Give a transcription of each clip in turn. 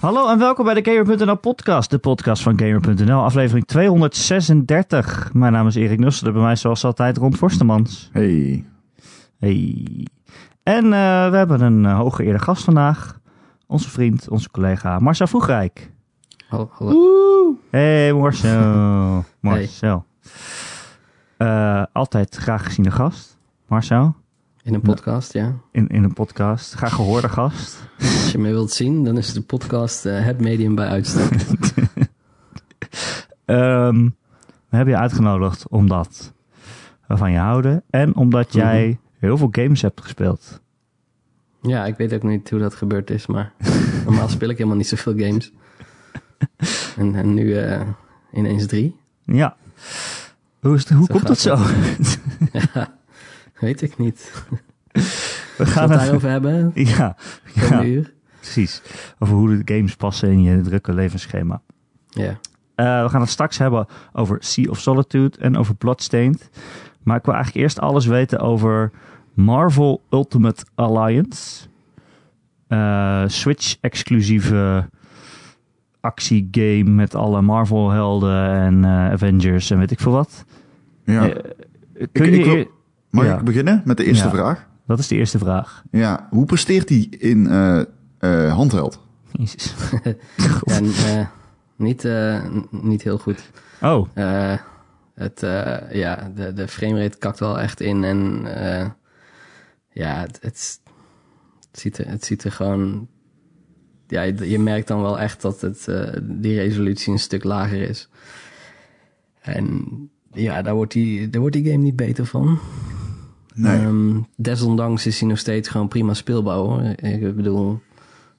Hallo en welkom bij de Gamer.nl podcast, de podcast van Gamer.nl, aflevering 236. Mijn naam is Erik Nusselder, bij mij zoals altijd Ron Forstemans. Hey. Hey. En uh, we hebben een uh, hooggeëerde gast vandaag, onze vriend, onze collega Marcel Vroegrijk. Hallo. hallo. Hey Marcel. Marcel. Hey. Uh, altijd graag geziene gast, Marcel. In een podcast, ja. In, in een podcast. Graag gehoorde gast. Als je mij wilt zien, dan is de podcast uh, het medium bij uitstek. um, we hebben je uitgenodigd omdat we van je houden. En omdat jij mm -hmm. heel veel games hebt gespeeld. Ja, ik weet ook niet hoe dat gebeurd is, maar normaal speel ik helemaal niet zoveel games. En, en nu uh, ineens drie. Ja. Hoe, is het, hoe komt dat zo? ja. Weet ik niet. We gaan het daarover hebben. Ja, ja uur. precies. Over hoe de games passen in je drukke levensschema. Ja. Uh, we gaan het straks hebben over Sea of Solitude en over Bloodstained. Maar ik wil eigenlijk eerst alles weten over Marvel Ultimate Alliance. Uh, Switch-exclusieve actiegame met alle Marvel-helden en uh, Avengers en weet ik veel wat. Ja. kun ik, je... ik wil, mag ja. ik beginnen met de eerste Ja. vraag? Dat is de eerste vraag. Ja, hoe presteert hij in eh eh, handheld? Jezus. Ja, uh, niet, uh, niet heel goed. Oh, Uh, het, uh, ja, de, de framerate kakt wel echt in en uh, ja, het, het, ziet er, het ziet er gewoon... Ja, je, je merkt dan wel echt dat het, uh, die resolutie een stuk lager is. En ja, daar wordt die, daar wordt die game niet beter van. Nee. Um, desondanks is hij nog steeds gewoon prima speelbaar hoor. Ik bedoel,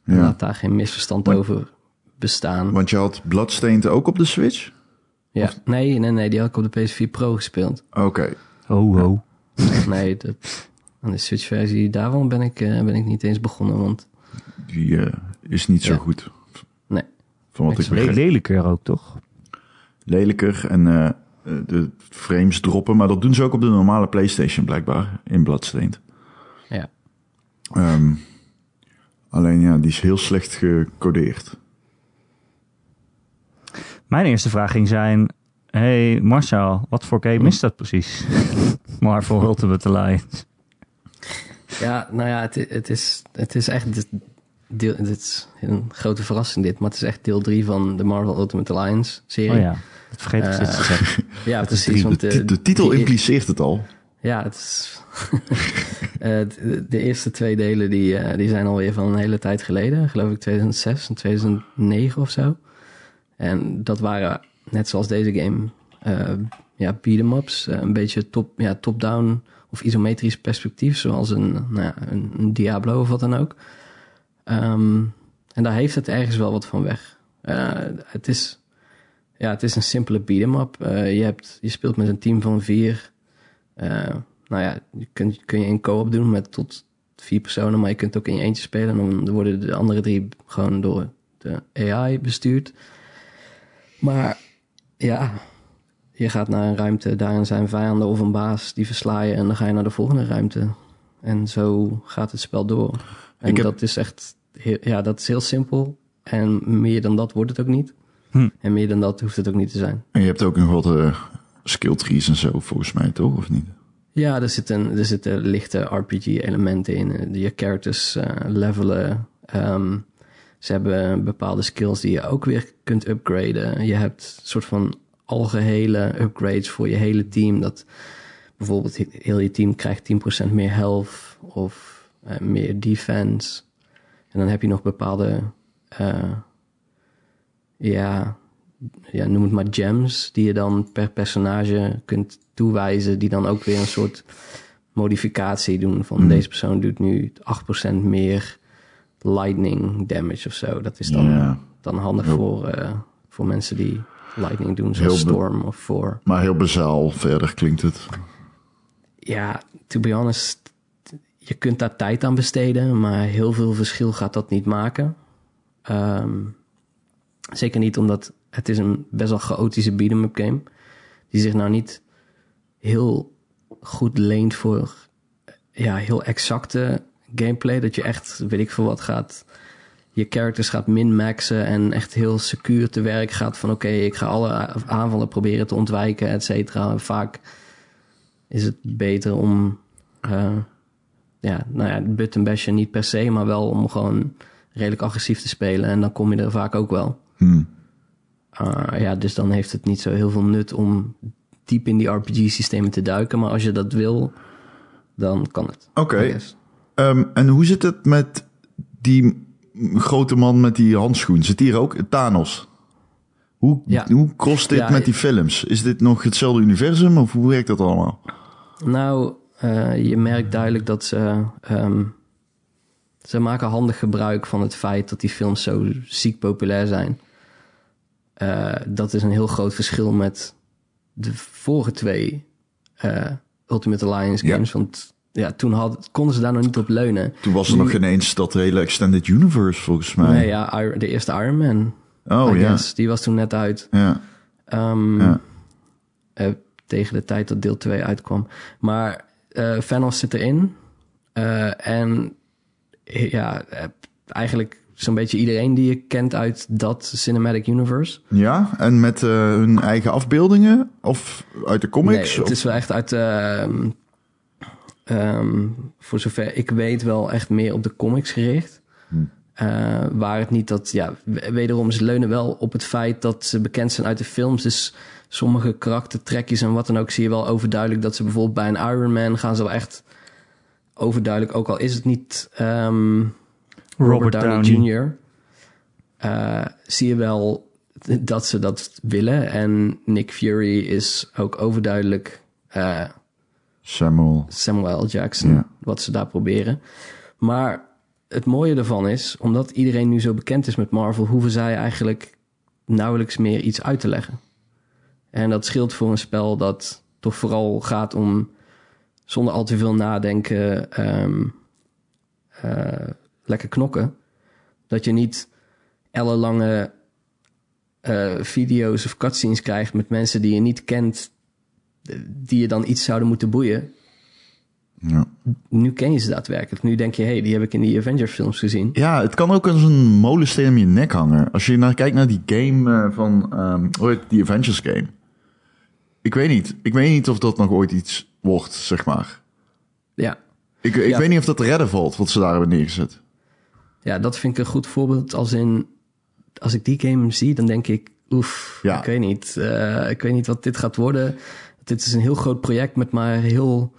Ja. laat daar geen misverstand over bestaan. Want je had Bloodstained ook op de Switch? Ja, nee, nee, nee, die had ik op de PS4 Pro gespeeld. Oké. ho, ho. Nee, de, aan de Switch-versie daarvan ben ik, uh, ben ik niet eens begonnen, want Die eh, is niet zo Ja. goed. Nee. Van wat ik begreep. lelijker ook, toch? Lelijker en eh, eh, de frames droppen. Maar dat doen ze ook op de normale PlayStation blijkbaar. In Bloodstained. ja. Ehm, alleen ja, die is heel slecht gecodeerd. Mijn eerste vraag ging zijn... Hey Marcel, wat voor game is dat precies? Marvel Ultimate Alliance. Ja, nou ja, het, het, is, het is echt deel, dit is een grote verrassing dit, maar het is echt deel 3 van de Marvel Ultimate Alliance serie. Oh ja, dat vergeet ik steeds te zeggen. Ja, Het is precies. drie- Want de, de titel die- impliceert het al. Ja, het is. Eh, de, de eerste twee delen die, eh, die zijn alweer van een hele tijd geleden. Geloof ik 2006 en 2009 of zo. En dat waren, net zoals deze game, eh ja, beat-em-ups. eh, een beetje top, ja, top-down of isometrisch perspectief. Zoals een, nou ja, een, een Diablo of wat dan ook. Ehm, en daar heeft het ergens wel wat van weg. Eh, het, is, ja, het is een simpele beat-em-up. Eh, je, hebt, je speelt met een team van vier... Eh, nou ja, je kunt, kun je in co-op doen met tot vier personen, maar je kunt ook in je eentje spelen. En dan worden de andere drie gewoon door de AI bestuurd. Maar ja, je gaat naar een ruimte, daarin zijn vijanden of een baas, die versla en dan ga je naar de volgende ruimte. En zo gaat het spel door. En heb- dat is echt, heel, ja, dat is heel simpel. En meer dan dat wordt het ook niet. Hm. En meer dan dat hoeft het ook niet te zijn. En je hebt ook nog wat eh, skill trees en zo, volgens mij, toch? Of niet? Ja, er zitten, er zitten lichte RPG-elementen in. Eh, Je characters eh, levelen. Ehm, ze hebben bepaalde skills die je ook weer kunt upgraden. Je hebt een soort van algehele upgrades voor je hele team. Dat bijvoorbeeld he- heel je team krijgt 10% meer health of eh, meer defense. En dan heb je nog bepaalde, eh, ja, ja, noem het maar gems, die je dan per personage kunt toewijzen, die dan ook weer een soort modificatie doen van deze persoon doet nu 8% meer lightning damage of zo. Dat is dan, dan handig Heel- voor, eh, voor mensen die lightning doen, zoals Storm of voor. Maar heel bazaal verder klinkt het. Ja, to be honest, je kunt daar tijd aan besteden, maar heel veel verschil gaat dat niet maken. Ehm, zeker niet omdat het is een best wel chaotische beat-em-up game. Die zich nou niet heel goed leent voor ja, heel exacte gameplay. Dat je echt, weet ik veel wat, gaat je characters gaat min-maxen en echt heel secuur te werk gaat van oké, ik ga alle aanvallen proberen te ontwijken, et cetera. Vaak is het beter om, uh, ja, nou ja, button bashen niet per se, maar wel om gewoon redelijk agressief te spelen en dan kom je er vaak ook wel. Hmm. Uh, ja, dus dan heeft het niet zo heel veel nut om diep in die RPG-systemen te duiken, maar als je dat wil, dan kan het. Oké. Ehm, en hoe zit het met die grote man met die handschoen? Zit hier ook Thanos? Hoe, Ja. hoe cross dit Ja, met die films? Is dit nog hetzelfde universum of hoe werkt dat allemaal? Nou, eh, je merkt duidelijk dat ze. ehm, ze maken handig gebruik van het feit dat die films zo ziek populair zijn. Eh, dat is een heel groot verschil met de vorige twee eh, Ultimate Alliance Ja. games. Want ja, toen had, konden ze daar nog niet op leunen. Toen was er Nu- nog geen eens dat hele Extended Universe volgens mij. Nee, ja, de eerste Iron Man. oh ja. guess, die was toen net uit. ja. Ehm, Ja. eh, tegen de tijd dat deel 2 uitkwam. Maar Thanos zit erin. Eh, en ja, eh, eigenlijk zo'n beetje iedereen die je kent uit dat Cinematic Universe. Ja, en met hun eigen afbeeldingen? Of uit de comics? Nee, het is wel echt uit... ehm, ehm, voor zover ik weet wel echt meer op de comics gericht. Hmm. Eh, waar het niet dat... Ja, wederom, ze leunen wel op het feit dat ze bekend zijn uit de films. Dus sommige karaktertrekjes en wat dan ook zie je wel overduidelijk... dat ze bijvoorbeeld bij een Iron Man gaan ze wel echt overduidelijk... ook al is het niet ehm, Robert, Downey, Jr. eh, zie je wel dat ze dat willen. En Nick Fury is ook overduidelijk eh, Samuel. Samuel L. Jackson, Ja. wat ze daar proberen. Maar het mooie ervan is, omdat iedereen nu zo bekend is met Marvel, hoeven zij eigenlijk nauwelijks meer iets uit te leggen. En dat scheelt voor een spel dat toch vooral gaat om zonder al te veel nadenken, ehm, eh, lekker knokken. Dat je niet ellenlange eh, video's of cutscenes krijgt met mensen die je niet kent, eh, die je dan iets zouden moeten boeien Ja. nu ken je ze daadwerkelijk. Nu denk je, hé, hey, die heb ik in die Avengers films gezien. ja, het kan ook als een molensteen om je nek hangen. Als je naar, kijkt naar die game eh, van, hoe heet die Avengers game? Ik weet niet. Ik weet niet of dat nog ooit iets wordt, zeg maar. Ja. Ik, ik Ja. weet niet of dat te redden valt, wat ze daar hebben neergezet. ja, dat vind ik een goed voorbeeld. Als in, als ik die game zie, dan denk ik, oef, Ja. ik weet niet. eh, ik weet niet wat dit gaat worden. Dit is een heel groot project met maar heel,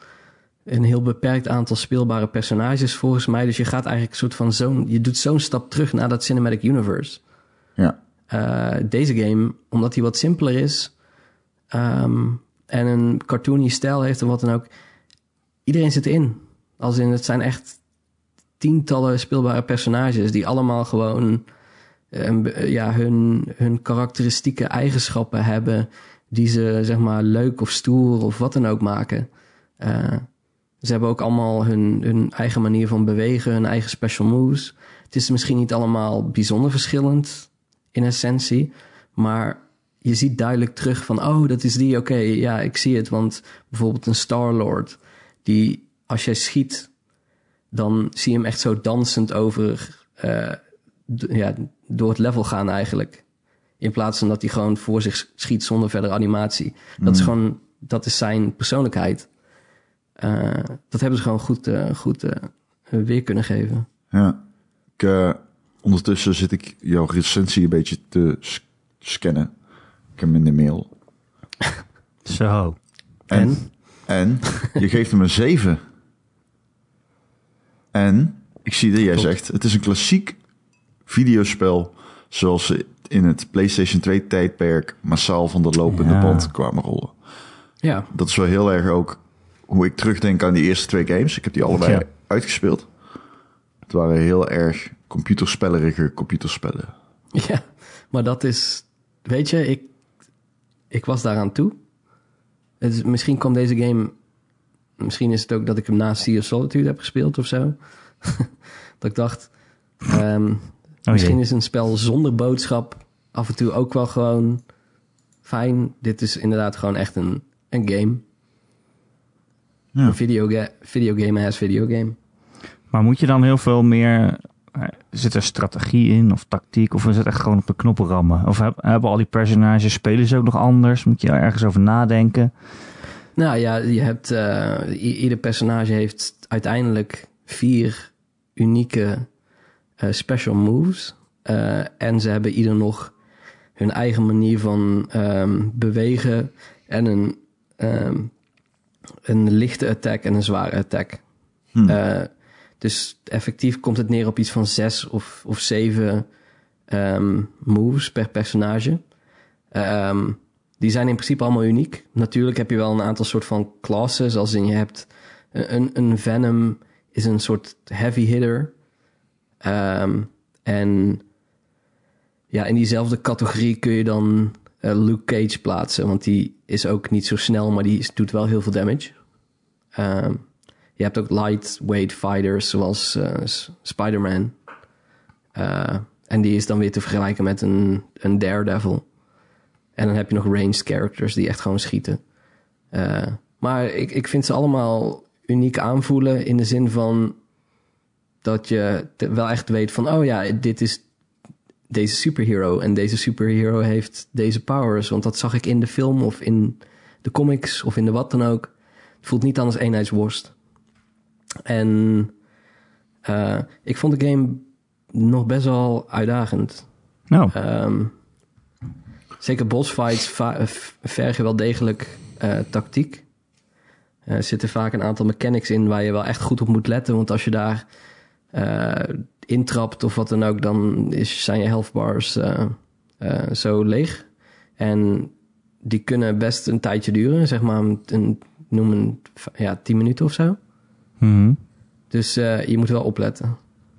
een heel beperkt aantal speelbare personages volgens mij. Dus je gaat eigenlijk een soort van zo'n, je doet zo'n stap terug naar dat cinematic universe. Ja. Eh, deze game, omdat hij wat simpeler is ehm, en een cartoony stijl heeft en wat dan ook, iedereen zit erin. Als in, het zijn echt tientallen speelbare personages die allemaal gewoon eh, een be- ja, hun, hun karakteristieke eigenschappen hebben die ze zeg maar leuk of stoer of wat dan ook maken. Eh, ze hebben ook allemaal hun, hun eigen manier van bewegen, hun eigen special moves. Het is misschien niet allemaal bijzonder verschillend in essentie, maar je ziet duidelijk terug van, oh, dat is die, oké, ja, ik zie het. Want bijvoorbeeld een Star-Lord, die als jij schiet, dan zie je hem echt zo dansend over, eh, ja, door het level gaan eigenlijk. In plaats van dat hij gewoon voor zich schiet zonder verdere animatie. Dat is gewoon, dat is zijn persoonlijkheid. Eh, dat hebben ze gewoon goed, eh, goed eh, weer kunnen geven. Ja. Ik, eh, ondertussen zit ik jouw recensie een beetje te scannen. Ik heb hem in de mail. Zo. En? En? Je geeft hem een 7. En? Ik zie dat jij zegt, het is een klassiek videospel zoals ze in het PlayStation 2 tijdperk massaal van de lopende Ja. band kwamen rollen. Ja, Dat is wel heel erg ook hoe ik terugdenk aan die eerste twee games. Ik heb die allebei Ja. uitgespeeld. Het waren heel erg computerspellerige computerspellen. Ja, maar dat is, weet je, ik, ik was daaraan toe. Het is, misschien kwam deze game, misschien is het ook dat ik hem na Sea of Solitude heb gespeeld of zo. dat ik dacht, ehm, misschien jee. is een spel zonder boodschap af en toe ook wel gewoon fijn. Dit is inderdaad gewoon echt een, een game. Ja. Videogame as videogame. Maar moet je dan heel veel meer eh, zit er strategie in of tactiek? Of is het echt gewoon op de knoppen rammen? Of heb- hebben al die personages, spelen ze ook nog anders? Moet je er ergens over nadenken? Nou ja, je hebt, eh, ieder personage heeft uiteindelijk vier unieke eh, special moves. En ze hebben ieder nog hun eigen manier van ehm, bewegen en een, ehm, een lichte attack en een zware attack. Hm. Eh, dus effectief komt het neer op iets van zes of, of zeven ehm, moves per personage. Ehm, die zijn in principe allemaal uniek. Natuurlijk heb je wel een aantal soort van classes. Als in je hebt een, een Venom is een soort heavy hitter. Ehm, en ja, in diezelfde categorie kun je dan Luke Cage plaatsen. Want die is ook niet zo snel, maar die doet wel heel veel damage. Ehm, je hebt ook lightweight fighters zoals eh, S- Spider-Man. Eh, en die is dan weer te vergelijken met een, een Daredevil. En dan heb je nog ranged characters die echt gewoon schieten. Eh, maar ik, ik vind ze allemaal uniek aanvoelen in de zin van dat je wel echt weet van, oh ja, dit is deze superhero en deze superhero heeft deze powers. Want dat zag ik in de film of in de comics of in de wat dan ook. Het voelt niet als eenheidsworst. En eh, ik vond de game nog best wel uitdagend. Nou, Ehm, zeker bossfights vergen wel degelijk eh, tactiek. Eh, Er zitten vaak een aantal mechanics in waar je wel echt goed op moet letten. Want als je daar eh, intrapt of wat dan ook, dan is, zijn je health bars eh, eh, zo leeg. En die kunnen best een tijdje duren, zeg maar een, noem een ja, 10 minuten of zo. mhm. Dus je moet wel opletten.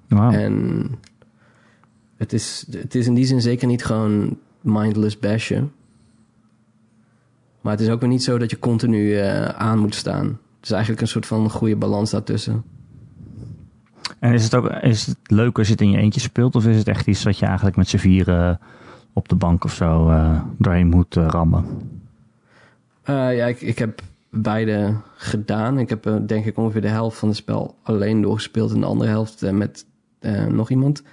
En het is, het is in die zin zeker niet gewoon mindless bashen. Maar het is ook weer niet zo dat je continu aan moet staan. Het is eigenlijk een soort van goede balans daartussen. En is het ook is het leuk als je het in je eentje speelt? Of is het echt iets wat je eigenlijk met z'n vieren op de bank of zo eh doorheen moet eh, rammen? Eh, ja, ik, ik heb beide gedaan. Ik heb eh, denk ik ongeveer de helft van het spel alleen doorgespeeld... en de andere helft eh, met eh, nog iemand.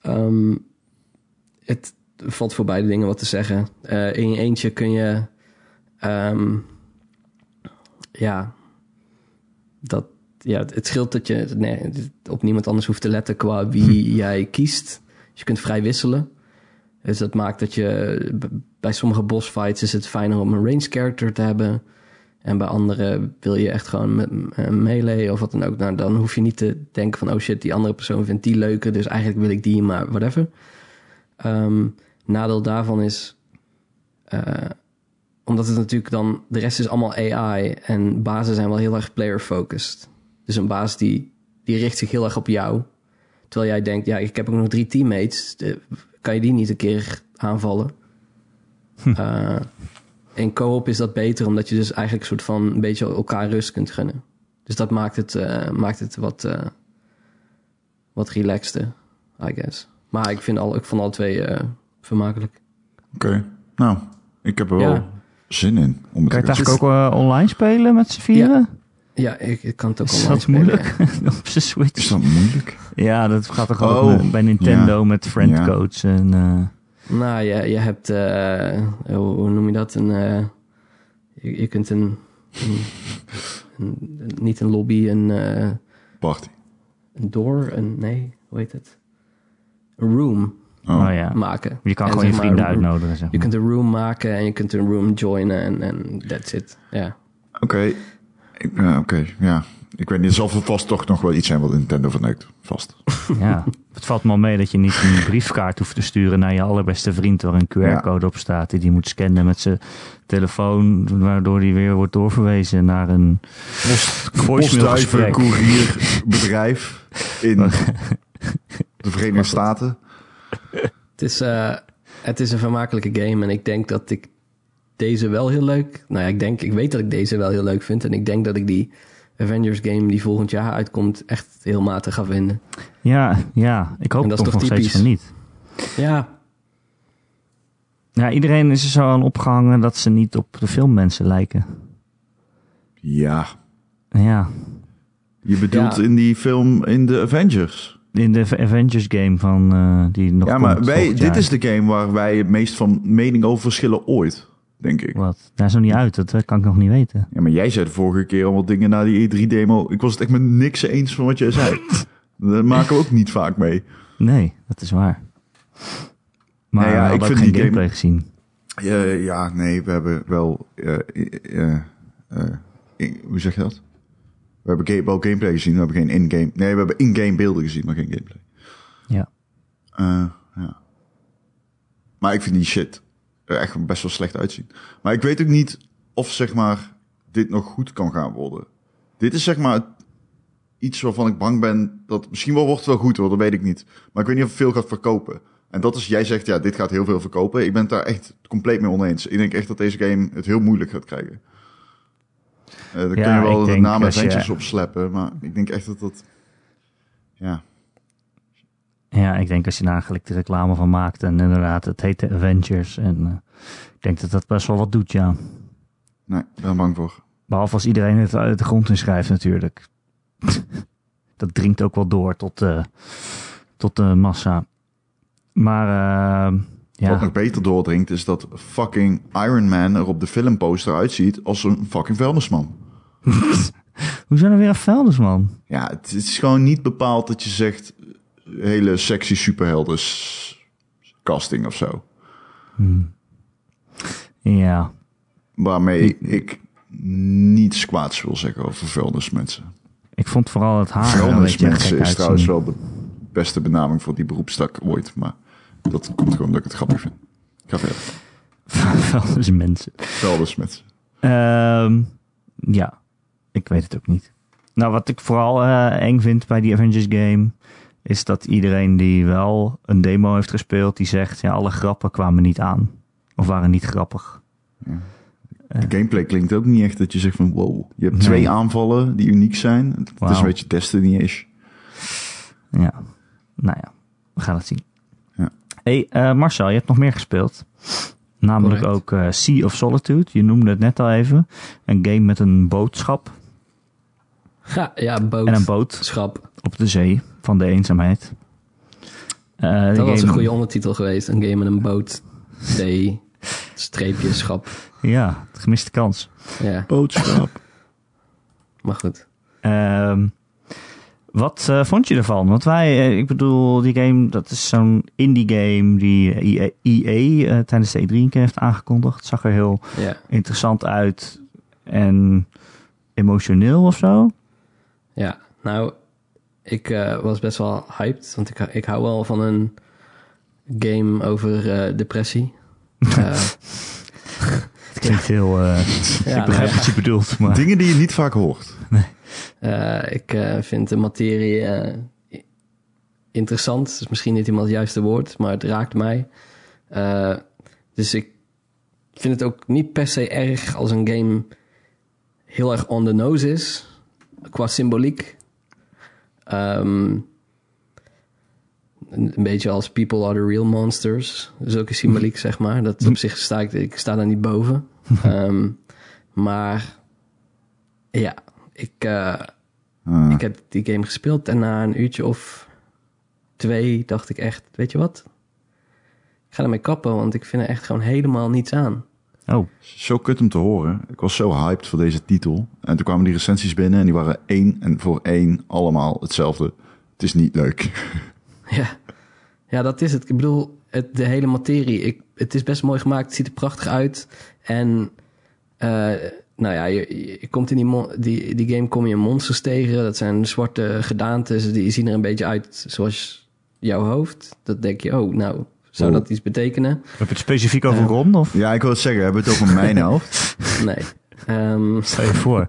Ehm, het valt voor beide dingen wat te zeggen. Eh, in je eentje kun je... ehm, ja, dat, ja, het- scheelt dat je nee, op niemand anders hoeft te letten... qua wie jij kiest. Dus je kunt vrij wisselen. Dus dat maakt dat je bij sommige boss fights is het fijner om een range character te hebben. En bij andere wil je echt gewoon met melee of wat dan ook. Nou, dan hoef je niet te denken van oh shit, die andere persoon vindt die leuker. Dus eigenlijk wil ik die, maar whatever. Ehm, nadeel daarvan is, eh, omdat het natuurlijk dan, de rest is allemaal AI en bazen zijn wel heel erg player focused. Dus een baas die, die richt zich heel erg op jou. Terwijl jij denkt, ja, ik heb ook nog drie teammates. eh, kan je die niet een keer aanvallen? Eh, in co-op is dat beter, omdat je dus eigenlijk een soort van een beetje elkaar rust kunt gunnen. Dus dat maakt het, eh, maakt het wat, eh, wat relaxter, I guess. Maar ik, vind al, ik vond alle twee eh, vermakelijk. Oké. Nou, ik heb er wel Ja. zin in. Om het Kan je het eigenlijk ook online spelen met z'n vieren? Ja, ik, ik kan het ook Is online dat spelen, moeilijk? ja. op zijn Switch? Is dat moeilijk? Ja, dat gaat toch ook Oh, bij Nintendo ja. met friendcodes en... eh, Nou, je, je hebt, eh, hoe, hoe noem je dat? Een, eh, je, je kunt een, een, een- niet een lobby, een, eh, Party. een door, een, nee, hoe heet het? Een room Oh. oh ja. maken. Je kan En gewoon je maar, vrienden uitnodigen, zeg Je kunt een room maken en je kunt een room joinen en, en that's it. Ja. Oké. Ja, Oké, ja. Ik weet niet, er zal vast toch nog wel iets zijn wat Nintendo verneukt. Vast. Ja, het valt me al mee dat je niet een briefkaart hoeft te sturen naar je allerbeste vriend waar een QR-code op staat die die moet scannen met zijn telefoon, waardoor die weer wordt doorverwezen naar een voicemailgesprek. courierbedrijf in de Verenigde Staten. Het is, eh, het is een vermakelijke game en ik denk dat ik deze wel heel leuk... Nou ja, ik denk, ik weet dat ik deze wel heel leuk vind en ik denk dat ik die Avengers game die volgend jaar uitkomt echt heel matig ga vinden. Ja, ja, ik hoop dat toch toch nog steeds typisch? van niet. Ja, Ja, iedereen is er zo aan opgehangen dat ze niet op de filmmensen lijken. Ja. Ja, Je bedoelt Ja. in die film in de Avengers. in de Avengers game van eh, die nog Ja, maar wij, dit is de game waar wij het meest van mening over verschillen ooit, denk ik. Wat? Daar is nog niet uit, dat eh, kan ik nog niet weten. Ja, maar jij zei de vorige keer allemaal dingen na die E3-demo. Ik was het echt met niks eens van wat jij zei. Dat maken we ook niet vaak mee. Nee, dat is waar. Maar Nee, ja, ik vind geen die game- gameplay gezien. Ja, ja, nee, we hebben wel... eh, eh, hoe zeg je dat? We hebben wel gameplay gezien, we hebben geen in-game... Nee, we hebben in-game beelden gezien, maar geen gameplay. Ja. Ja. Maar ik vind die shit er echt best wel slecht uitzien. Maar ik weet ook niet of zeg maar dit nog goed kan gaan worden. Dit is zeg maar iets waarvan ik bang ben dat misschien wel wordt het wel goed hoor, dat weet ik niet. Maar ik weet niet of het veel gaat verkopen. En dat is, jij zegt ja, dit gaat heel veel verkopen. Ik ben het daar echt compleet mee oneens. Ik denk echt dat deze game het heel moeilijk gaat krijgen. Eh dan Ja, kun je wel de naam je- Adventures opsleppen, maar ik denk echt dat dat... Ja, Ja, ik denk als je daar gelijk de reclame van maakt en inderdaad, het heet de Avengers. En eh, ik denk dat dat best wel wat doet, ja. nee, ik ben bang voor. Behalve als iedereen het uit de grond inschrijft natuurlijk. dat dringt ook wel door tot, eh, tot de massa. Maar eh, Wat ja, nog beter doordringt is dat fucking Iron Man er op de filmposter uitziet als een fucking vuilnisman. hoe zijn er weer een vuilnisman? Ja, het is gewoon niet bepaald dat je zegt hele sexy superhelden s- casting of zo. Ja, Waarmee ik niets kwaads wil zeggen over vuilnismensen. ik vond vooral het haar Vuilnismensen is trouwens wel de beste benaming voor die beroepstak ooit. Maar dat komt gewoon dat ik het grappig vind. Ik ga verder. Vuilnismensen. Vuilnismensen. Ehm, ja, ik weet het ook niet. Nou, wat ik vooral eh, eng vind bij die Avengers game... is dat iedereen die wel een demo heeft gespeeld... die zegt, ja, alle grappen kwamen niet aan. Of waren niet grappig. De gameplay klinkt ook niet echt dat je zegt van wow. Je hebt Nee. twee aanvallen die uniek zijn. Het is Wauw. een beetje Destiny-ish. Ja, nou ja, we gaan het zien. Ja. hey, eh, Marcel, je hebt nog meer gespeeld. Namelijk Correct. ook eh, Sea of Solitude. Je noemde het net al even. Een game met een boodschap Ja, ja boot. en een boot Schap. op de zee van de eenzaamheid. De Dat was een goede ondertitel geweest. Een game met een boot. D. Streepje, schap. Ja, gemiste kans. Ja, Boodschap. maar goed. Ehm, wat eh, vond je ervan? Want wij, eh, ik bedoel, die game, dat is zo'n indie game die EA, EA, eh, tijdens de E3 een keer heeft aangekondigd. Het zag er heel Ja, interessant uit en emotioneel of zo. ja. nou, ik eh, was best wel hyped. Want ik, ik hou wel van een game over eh, depressie. Eh, Het klinkt heel, eh, ja, ik begrijp wat je bedoelt, maar Dingen die je niet vaak hoort. Eh, ik eh, vind de materie eh, interessant. Dat is misschien niet helemaal het juiste woord, maar het raakt mij. Eh, dus ik vind het ook niet per se erg als een game heel erg on the nose is, qua symboliek. Ehm, een, een beetje als People Are the Real Monsters. Zulke symboliek, zeg maar. Dat op zich sta ik, ik sta daar niet boven. Ehm, maar ja, ik, eh, Ah. ik heb die game gespeeld en na een uurtje of twee dacht ik echt, weet je wat? Ik ga ermee kappen, want ik vind er echt gewoon helemaal niets aan. Oh, Zo kut om te horen. Ik was zo hyped voor deze titel. En toen kwamen die recensies binnen en die waren één en voor één allemaal hetzelfde. Het is niet leuk. Ja, ja dat is het. Ik bedoel, het, de hele materie. Ik, het is best mooi gemaakt, het ziet er prachtig uit. En eh, nou ja, je, je komt in die, die, die game kom je monsters tegen. Dat zijn zwarte gedaantes, die zien er een beetje uit zoals jouw hoofd. Dat denk je, oh, nou, zou Oh. dat iets betekenen? heb je het specifiek over Eh. Ron of? Ja, ik wil het zeggen. Hebben we het over mijn helft? Nee. Ehm, Stel je voor.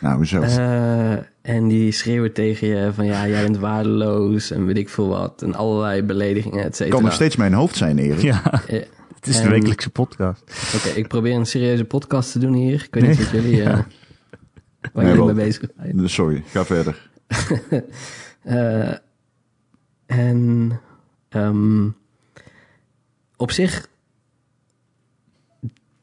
Nou, hoezo? Eh, en die schreeuwen tegen je van ja, jij bent waardeloos en weet ik veel wat. En allerlei beledigingen, et cetera. kan nog steeds mijn hoofd zijn, Erik. Ja, Eh, het is de En- wekelijkse podcast. Oké, ik probeer een serieuze podcast te doen hier. Ik weet Nee. niet wat jullie, eh, waar Nee, jullie mee bezig zijn. Sorry, ga verder. Eh, en ehm, op zich,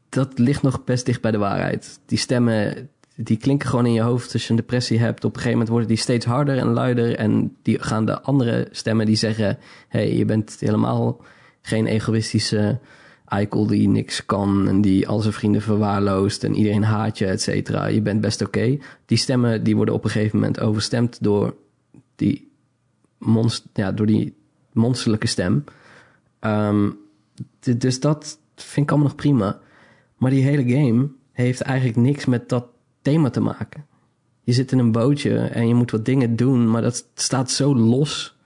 dat ligt nog best dicht bij de waarheid. Die stemmen, die klinken gewoon in je hoofd als je een depressie hebt. Op een gegeven moment worden die steeds harder en luider. En die gaan de andere stemmen die zeggen: hey, je bent helemaal geen egoïstische eikel die niks kan en die al zijn vrienden verwaarloost en iedereen haat je, et cetera. Je bent best oké. Die stemmen die worden op een gegeven moment overstemd door die, monst ja, door die monsterlijke stem. D- dus dat vind ik allemaal nog prima. Maar die hele game heeft eigenlijk niks met dat thema te maken. Je zit in een bootje en je moet wat dingen doen, maar dat staat zo los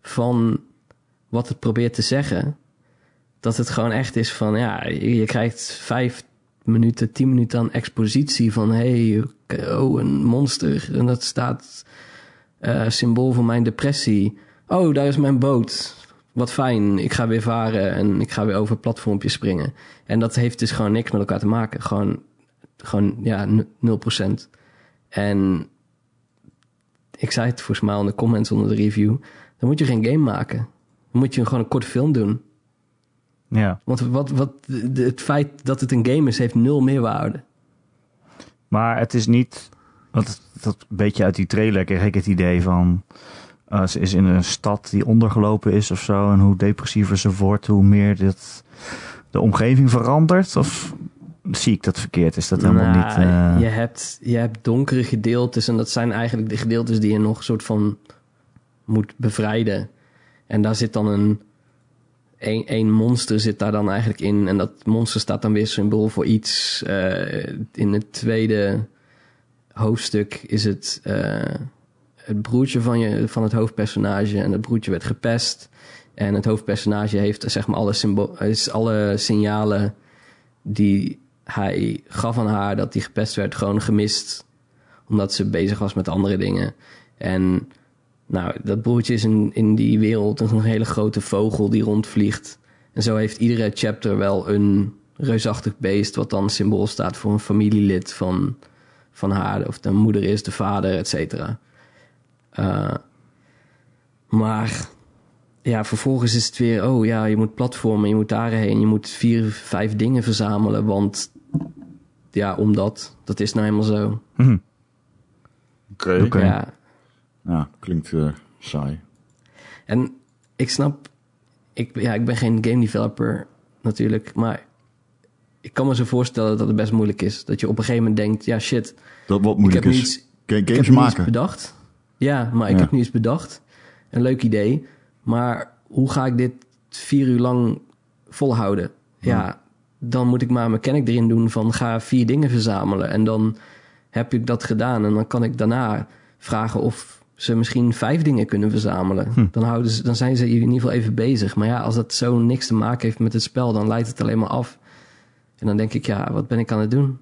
van wat het probeert te zeggen. Dat het gewoon echt is van, ja, je, krijgt vijf minuten, tien minuten aan expositie van, hey, oh, een monster. En dat staat eh, symbool van mijn depressie. Oh, daar is mijn boot. Wat fijn, ik ga weer varen en ik ga weer over platformpjes springen. En dat heeft dus gewoon niks met elkaar te maken. Gewoon, gewoon ja, n- 0%. En ik zei het volgens mij in de comments onder de review. Dan moet je geen game maken. Dan moet je gewoon een korte film doen. Ja. Want wat, wat, het feit dat het een game is, heeft nul meerwaarde. Maar het is niet. Want dat een beetje uit die trailer kreeg ik het idee van. Eh, ze is in een stad die ondergelopen is of zo. En hoe depressiever ze wordt, hoe meer dit, de omgeving verandert. Of zie ik dat verkeerd? Is dat helemaal Nou, niet. eh, je, hebt, je hebt donkere gedeeltes en dat zijn eigenlijk de gedeeltes die je nog een soort van moet bevrijden. En daar zit dan een, een, een monster zit daar dan eigenlijk in. En dat monster staat dan weer symbool voor iets. Eh, in het tweede hoofdstuk is het het broertje van, je, van het hoofdpersonage. En het broertje werd gepest. En het hoofdpersonage heeft zeg maar alle, alle signalen die hij gaf aan haar dat hij gepest werd, gewoon gemist. Omdat ze bezig was met andere dingen. En nou, dat broertje is in, in die wereld een hele grote vogel die rondvliegt. En zo heeft iedere chapter wel een reusachtig beest, wat dan symbool staat voor een familielid van, van haar. Of de moeder is, de vader, et cetera. Eh, maar ja, vervolgens is het weer, oh ja, je moet platformen, je moet daarheen, je moet vier, vijf dingen verzamelen, want ja, omdat, dat is nou helemaal zo. hm, Oké. Oké. Ja, Ja, klinkt eh, saai. en ik snap, ik, ja, ik ben geen game developer natuurlijk, maar ik kan me zo voorstellen dat het best moeilijk is. Dat je op een gegeven moment denkt, ja shit, Dat wat ik moeilijk heb nu is. iets, Ga- ik Games heb iets maken. bedacht. Ja, maar ik Ja. heb nu iets bedacht. Een leuk idee. Maar hoe ga ik dit vier uur lang volhouden? Ja, dan moet ik maar een mechanic erin doen van ga vier dingen verzamelen. En dan heb ik dat gedaan. En dan kan ik daarna vragen of ze misschien vijf dingen kunnen verzamelen. Hm. Dan, houden ze, dan zijn ze in ieder geval even bezig. Maar ja, als dat zo niks te maken heeft met het spel, dan leidt het alleen maar af. En dan denk ik, ja, wat ben ik aan het doen?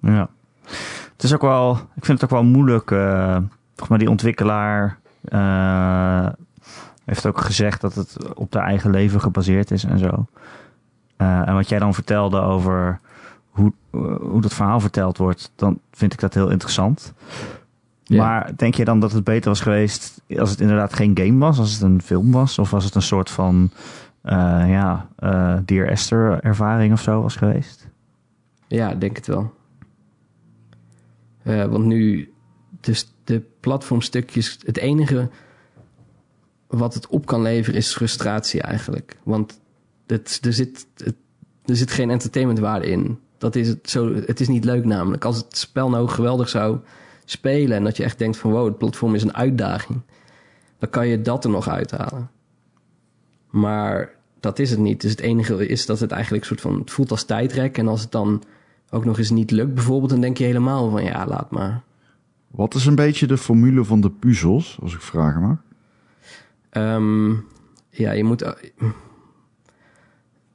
Ja. Het is ook wel, ik vind het ook wel moeilijk. eh volgens mij die ontwikkelaar eh, heeft ook gezegd dat het op haar eigen leven gebaseerd is en zo. Eh, en wat jij dan vertelde over hoe, eh, hoe dat verhaal verteld wordt, dan vind ik dat heel interessant. Maar denk je dan dat het beter was geweest als het inderdaad geen game was, als het een film was? Of was het een soort van, ja, eh Dear Esther ervaring of zo was geweest? Ja, denk het wel. Want nu, dus de platformstukjes, het enige wat het op kan leveren is frustratie eigenlijk. Want het, er, zit, er zit geen entertainmentwaarde in. Dat is het, zo, het is niet leuk namelijk. Als het spel nou geweldig zou spelen en dat je echt denkt van wow, het platform is een uitdaging. Dan kan je dat er nog uithalen. Maar dat is het niet. Dus het enige is dat het eigenlijk soort van, het voelt als tijdrek. En als het dan ook nog eens niet lukt bijvoorbeeld, dan denk je helemaal van ja, laat maar. Wat is een beetje de formule van de puzzels, als ik vragen mag? Ehm, ja, je moet.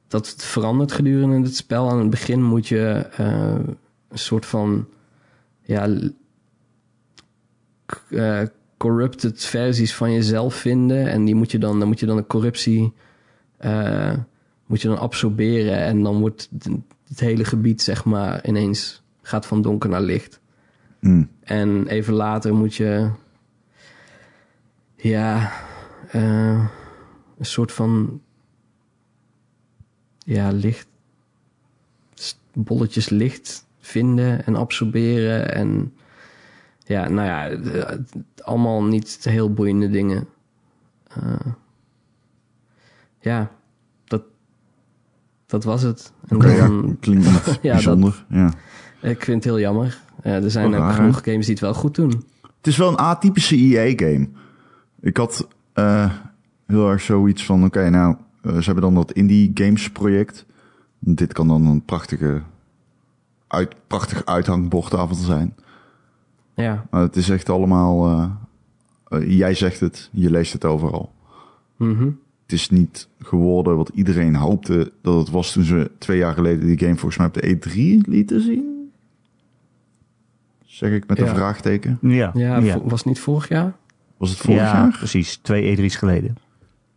Dat verandert gedurende het spel. Aan het begin moet je eh, een soort van. Ja. eh, corrupted versies van jezelf vinden. En die moet je dan. Dan moet je dan een corruptie. eh, moet je dan absorberen. En dan wordt het hele gebied, zeg maar, ineens. gaat van donker naar licht. Hm. En even later moet je. Ja. eh, een soort van. Ja, licht. bolletjes licht vinden en absorberen. En ja, nou ja, eh, allemaal niet heel boeiende dingen. Eh, ja, dat, dat was het. En Oké, ja, dan- klinkt Ja, bijzonder. Ja. ik vind het heel jammer. Eh, er zijn ook raar, genoeg games die het wel goed doen. Het is wel een atypische EA-game. Ik had eh, heel erg zoiets van, oké, nou, eh, ze hebben dan dat indie games project. Dit kan dan een prachtige, uit, prachtig uithangbordtafel zijn. Ja, Maar het is echt allemaal, eh, eh, jij zegt het, je leest het overal. mhm. Het is niet geworden wat iedereen hoopte dat het was toen ze twee jaar geleden die game volgens mij op de E3 lieten zien. Zeg ik met een Ja. vraagteken. Ja, ja, was het niet vorig jaar? Was het vorig Ja, jaar? precies. Twee E3's geleden.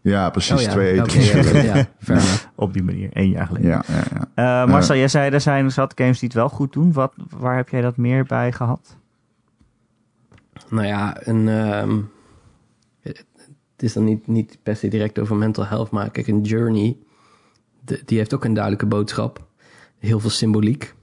Ja, precies. Oh ja, twee E3's oké, ja, geleden. ja. Op die manier. Eén jaar geleden. Ja, ja, ja. Eh, Marcel, jij zei er zijn zat games die het wel goed doen. Wat, waar heb jij dat meer bij gehad? Nou ja, een, ehm, het is dan niet, niet per se direct over mental health, maar kijk, een journey, de- die heeft ook een duidelijke boodschap. Heel veel symboliek.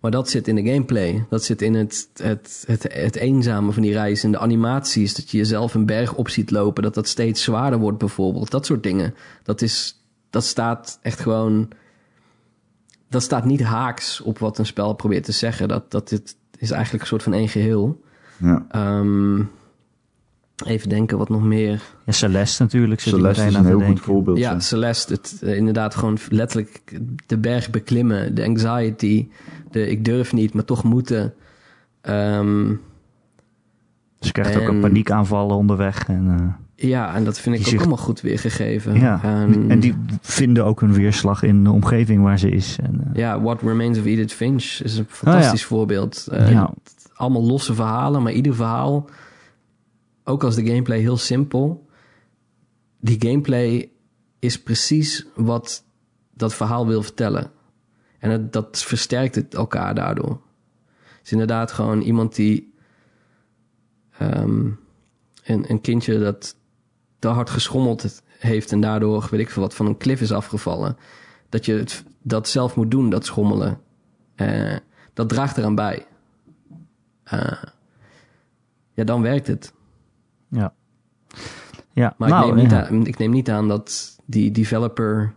Maar dat zit in de gameplay. Dat zit in het, het, het, het eenzame van die reis. In de animaties. Dat je jezelf een berg op ziet lopen. Dat dat steeds zwaarder wordt bijvoorbeeld. Dat soort dingen. Dat, is, dat staat echt gewoon... Dat staat niet haaks op wat een spel probeert te zeggen. Dat, dat dit is eigenlijk een soort van één geheel. ja. Ehm, even denken wat nog meer. Ja, Celeste natuurlijk. Zit Celeste is een heel goed voorbeeld. Ja, Celeste, het, eh, inderdaad gewoon letterlijk de berg beklimmen, de anxiety, de ik durf niet, maar toch moeten. Ehm, Dus je krijgt ook En- een paniekaanvallen onderweg. En, ja, en dat vind ik ook allemaal goed weergegeven. eh, ja. En, en die vinden ook een weerslag in de omgeving waar ze is. En, eh, ja, What Remains of Edith Finch is een fantastisch voorbeeld. Eh, ja. Allemaal losse verhalen, maar ieder verhaal, ook als de gameplay heel simpel, die gameplay is precies wat dat verhaal wil vertellen. En het, dat versterkt het elkaar daardoor. Het is inderdaad gewoon iemand die ehm, een, een kindje dat te hard geschommeld heeft en daardoor, weet ik veel wat, van een klif is afgevallen. Dat je het, dat zelf moet doen, dat schommelen. Eh, dat draagt eraan bij. Eh, ja, dan werkt het. ja. ja. Maar nou, ik, neem niet ja. aan, ik neem niet aan dat die developer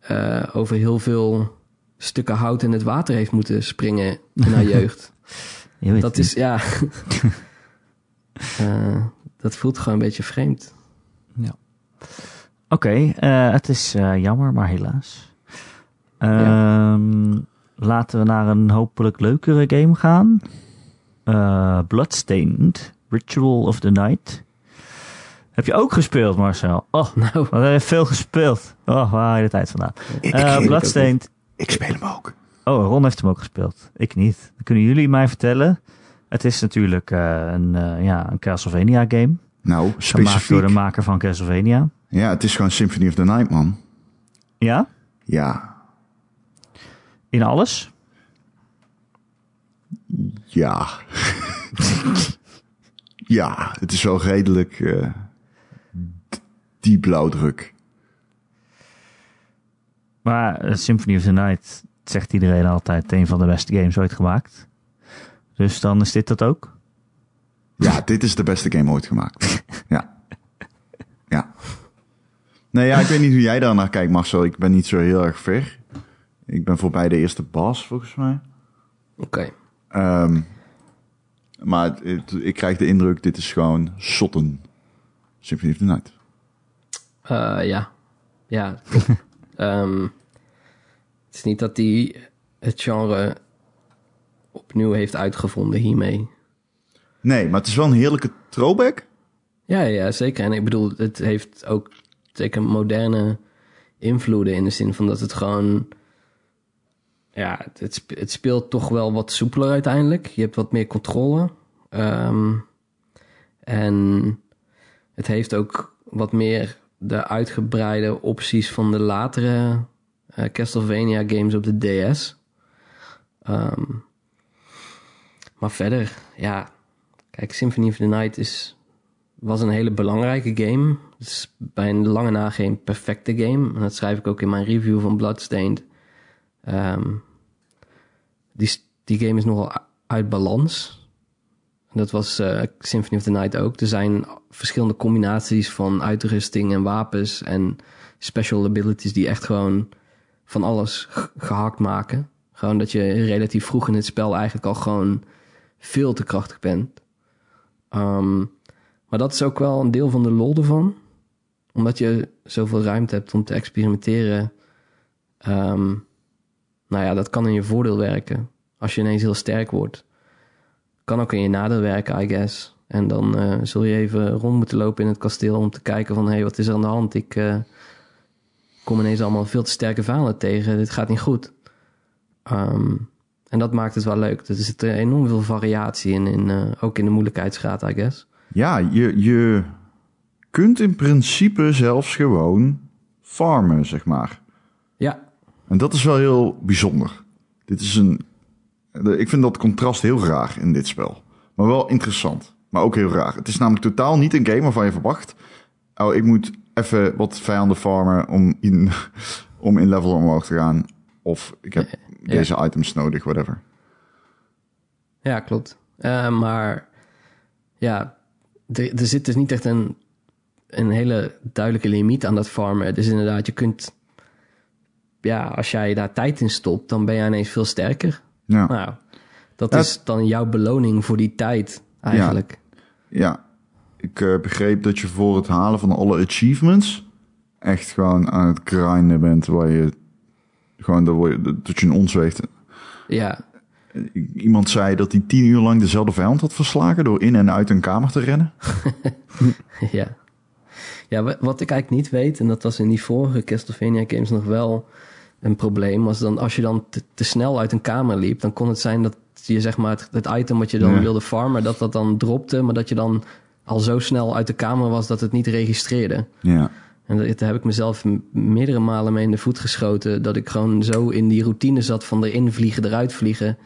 eh, over heel veel stukken hout in het water heeft moeten springen in haar jeugd. Je Dat is, ja. Eh, dat voelt gewoon een beetje vreemd. Oké, eh, het is eh, jammer, maar helaas. Ehm, Laten we naar een hopelijk leukere game gaan. Bloodstained, Ritual of the Night. Heb je ook gespeeld, Marcel? Oh, Nou, wat heb je veel gespeeld. Oh, waar je de tijd vandaan? Ik, Bloodstained. Ik speel hem ook. Oh, Ron heeft hem ook gespeeld. Ik niet. Dan kunnen jullie mij vertellen. Het is natuurlijk eh, een, eh, ja, een Castlevania game. Nou, Gemaakt specifiek. door de maker van Castlevania. Ja, het is gewoon Symphony of the Night, man. Ja? Ja, In alles? ja. ja, het is wel redelijk d- die blauwdruk. Maar eh, Symphony of the Night zegt iedereen altijd een van de beste games ooit gemaakt. Dus dan is dit dat ook? Ja, dit is de beste game ooit gemaakt. Ja. Ja. Nee, ja, ik weet niet hoe jij daar naar kijkt, Marcel. Ik ben niet zo heel erg ver. Ik ben voorbij de eerste bas, volgens mij. oké. Ehm, maar het- het- ik krijg de indruk, dit is gewoon zotten. Symphony of the Night. Eh, ja. Ja. Het is niet dat hij het genre opnieuw heeft uitgevonden hiermee. Nee, maar het is wel een heerlijke throwback. Ja, ja, zeker. En ik bedoel, het heeft ook zeker moderne invloeden in de zin van dat het gewoon... Ja, het- het speelt toch wel wat soepeler uiteindelijk. Je hebt wat meer controle. Ehm, en het heeft ook wat meer de uitgebreide opties van de latere eh, Castlevania games op de DS. Ehm, maar verder, ja, kijk, Symphony of the Night is was een hele belangrijke game. Het is bij een lange na geen perfecte game. En dat schrijf ik ook in mijn review van Bloodstained. Ehm, die, die game is nogal uit balans. Dat was eh, Symphony of the Night ook. Er zijn verschillende combinaties van uitrusting en wapens en special abilities die echt gewoon van alles gehakt maken. Gewoon dat je relatief vroeg in het spel eigenlijk al gewoon veel te krachtig bent. Ehm, maar dat is ook wel een deel van de lol ervan. Omdat je zoveel ruimte hebt om te experimenteren. Ehm, nou ja, dat kan in je voordeel werken. Als je ineens heel sterk wordt. Kan ook in je nadeel werken, I guess. En dan eh, zul je even rond moeten lopen in het kasteel om te kijken van... hé, hey, wat is er aan de hand? Ik eh, kom ineens allemaal veel te sterke vijanden tegen. Dit gaat niet goed. Ehm, en dat maakt het wel leuk. Er zit er enorm veel variatie in, in eh, ook in de moeilijkheidsgraad, I guess. Ja, je, je kunt in principe zelfs gewoon farmen, zeg maar. Ja, En dat is wel heel bijzonder. Dit is een. Ik vind dat contrast heel raar in dit spel. Maar wel interessant. Maar ook heel raar. Het is namelijk totaal niet een game waarvan je verwacht. Oh, ik moet even wat vijanden farmen om in, om in level omhoog te gaan. Of ik heb Ja. deze items nodig, whatever. Ja, klopt. Eh, maar ja, er, er zit dus niet echt een, een hele duidelijke limiet aan dat farmen. Dus inderdaad, je kunt... Ja, als jij daar tijd in stopt, dan ben jij ineens veel sterker. Ja. Nou, dat is dan jouw beloning voor die tijd eigenlijk. Ja, ik eh, begreep dat je voor het halen van alle achievements echt gewoon aan het grinden bent, waar je gewoon dat, word je, dat je een ons weegt. Ja, Iemand zei dat hij tien uur lang dezelfde vijand had verslagen door in en uit een kamer te rennen. ja. Ja, wa- wat ik eigenlijk niet weet, en dat was in die vorige Castlevania games nog wel een probleem, was dan als je dan te, te snel uit een kamer liep, dan kon het zijn dat je zeg maar het, het item wat je dan Ja. wilde farmen, dat dat dan dropte, maar dat je dan al zo snel uit de kamer was dat het niet registreerde. Ja, En daar heb ik mezelf meerdere malen mee in de voet geschoten, dat ik gewoon zo in die routine zat van erin vliegen, eruit vliegen,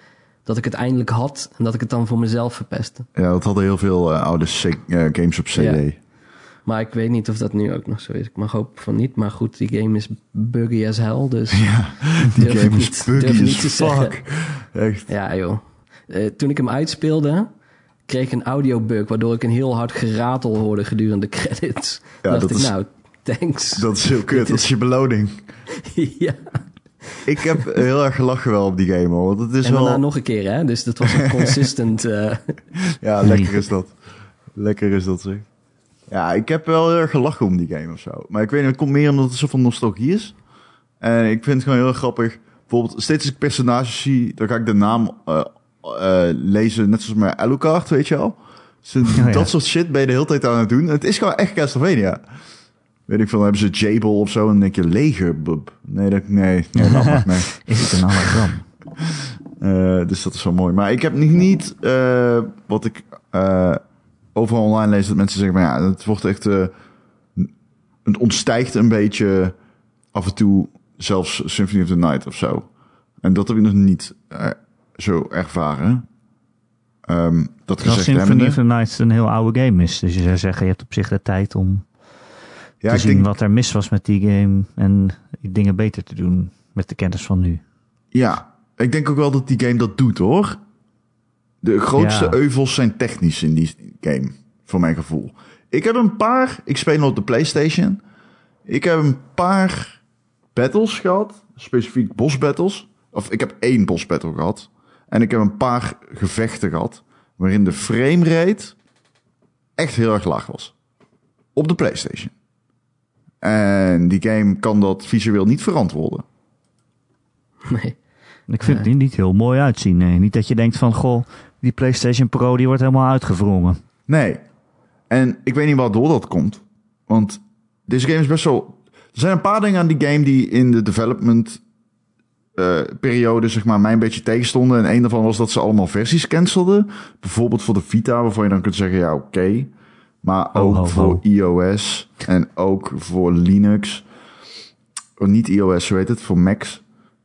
dat ik het eindelijk had en dat ik het dan voor mezelf verpestte. ja dat hadden heel veel eh, oude eh, games op CD. Ja. Maar ik weet niet of dat nu ook nog zo is. Ik mag hopen van niet. Maar goed, die game is buggy as hell. Dus Ja, die game niet- is buggy as zeggen. fuck. Echt. ja, joh. Eh, toen ik hem uitspeelde, kreeg ik een audiobug... waardoor ik een heel hard geratel hoorde gedurende de credits. Ja, dacht dat ik, is- nou, thanks. Dat is heel kut, dat is- je beloning. ja. Ik heb heel erg gelachen wel op die game hoor, want het is En daarna wel... nog een keer, hè. Dus dat was een consistent... eh, Ja, lekker is dat. Lekker is dat zeg. Ja, ik heb wel heel erg gelachen om die game of zo. Maar ik weet niet, het komt meer omdat het zoveel nostalgie is. En ik vind het gewoon heel grappig. Bijvoorbeeld, steeds als ik personages zie, dan ga ik de naam eh, eh, lezen, net zoals mijn Alucard, weet je wel. Dus ja. Dat soort shit ben je de hele tijd aan het doen. Het is gewoon echt Castlevania. Weet ik veel, dan hebben ze Jabel of zo en dan denk je Legerbub. Nee, dat, nee, nee, laat maar, nee. Is het een anagram? Eh, dus dat is wel mooi. Maar ik heb niet eh, wat ik eh, overal online lees dat mensen zeggen: maar ja, het wordt echt. eh, het ontstijgt een beetje af en toe, zelfs Symphony of the Night of zo. En dat heb ik nog niet eh, zo ervaren. Ehm, dat Terwijl gezegd Symphony of the Night een heel oude game is. Dus je zou zeggen, je hebt op zich de tijd om ja, te ik zien denk, wat er mis was met die game. En dingen beter te doen met de kennis van nu. ja, ik denk ook wel dat die game dat doet hoor. De grootste Ja. euvels zijn technisch in die game, voor mijn gevoel. Ik heb een paar, ik speel op de PlayStation. Ik heb een paar battles gehad, specifiek boss battles. Of ik heb één boss battle gehad. En ik heb een paar gevechten gehad, waarin de framerate echt heel erg laag was. Op de PlayStation. En die game kan dat visueel niet verantwoorden. nee. Ik vind het er niet heel mooi uitzien. Nee. Niet dat je denkt van, goh, die PlayStation Pro die wordt helemaal uitgewrongen. Nee. En ik weet niet waardoor dat komt. Want deze game is best wel... Er zijn een paar dingen aan die game die in de development eh, periode, zeg maar, mij een beetje tegenstonden. En een daarvan was dat ze allemaal versies cancelden. Bijvoorbeeld voor de Vita, waarvan je dan kunt zeggen, ja, oké. Maar Ho, ook ho, voor ho. iOS en ook voor Linux. Oh, niet iOS, hoe heet het? Voor Macs.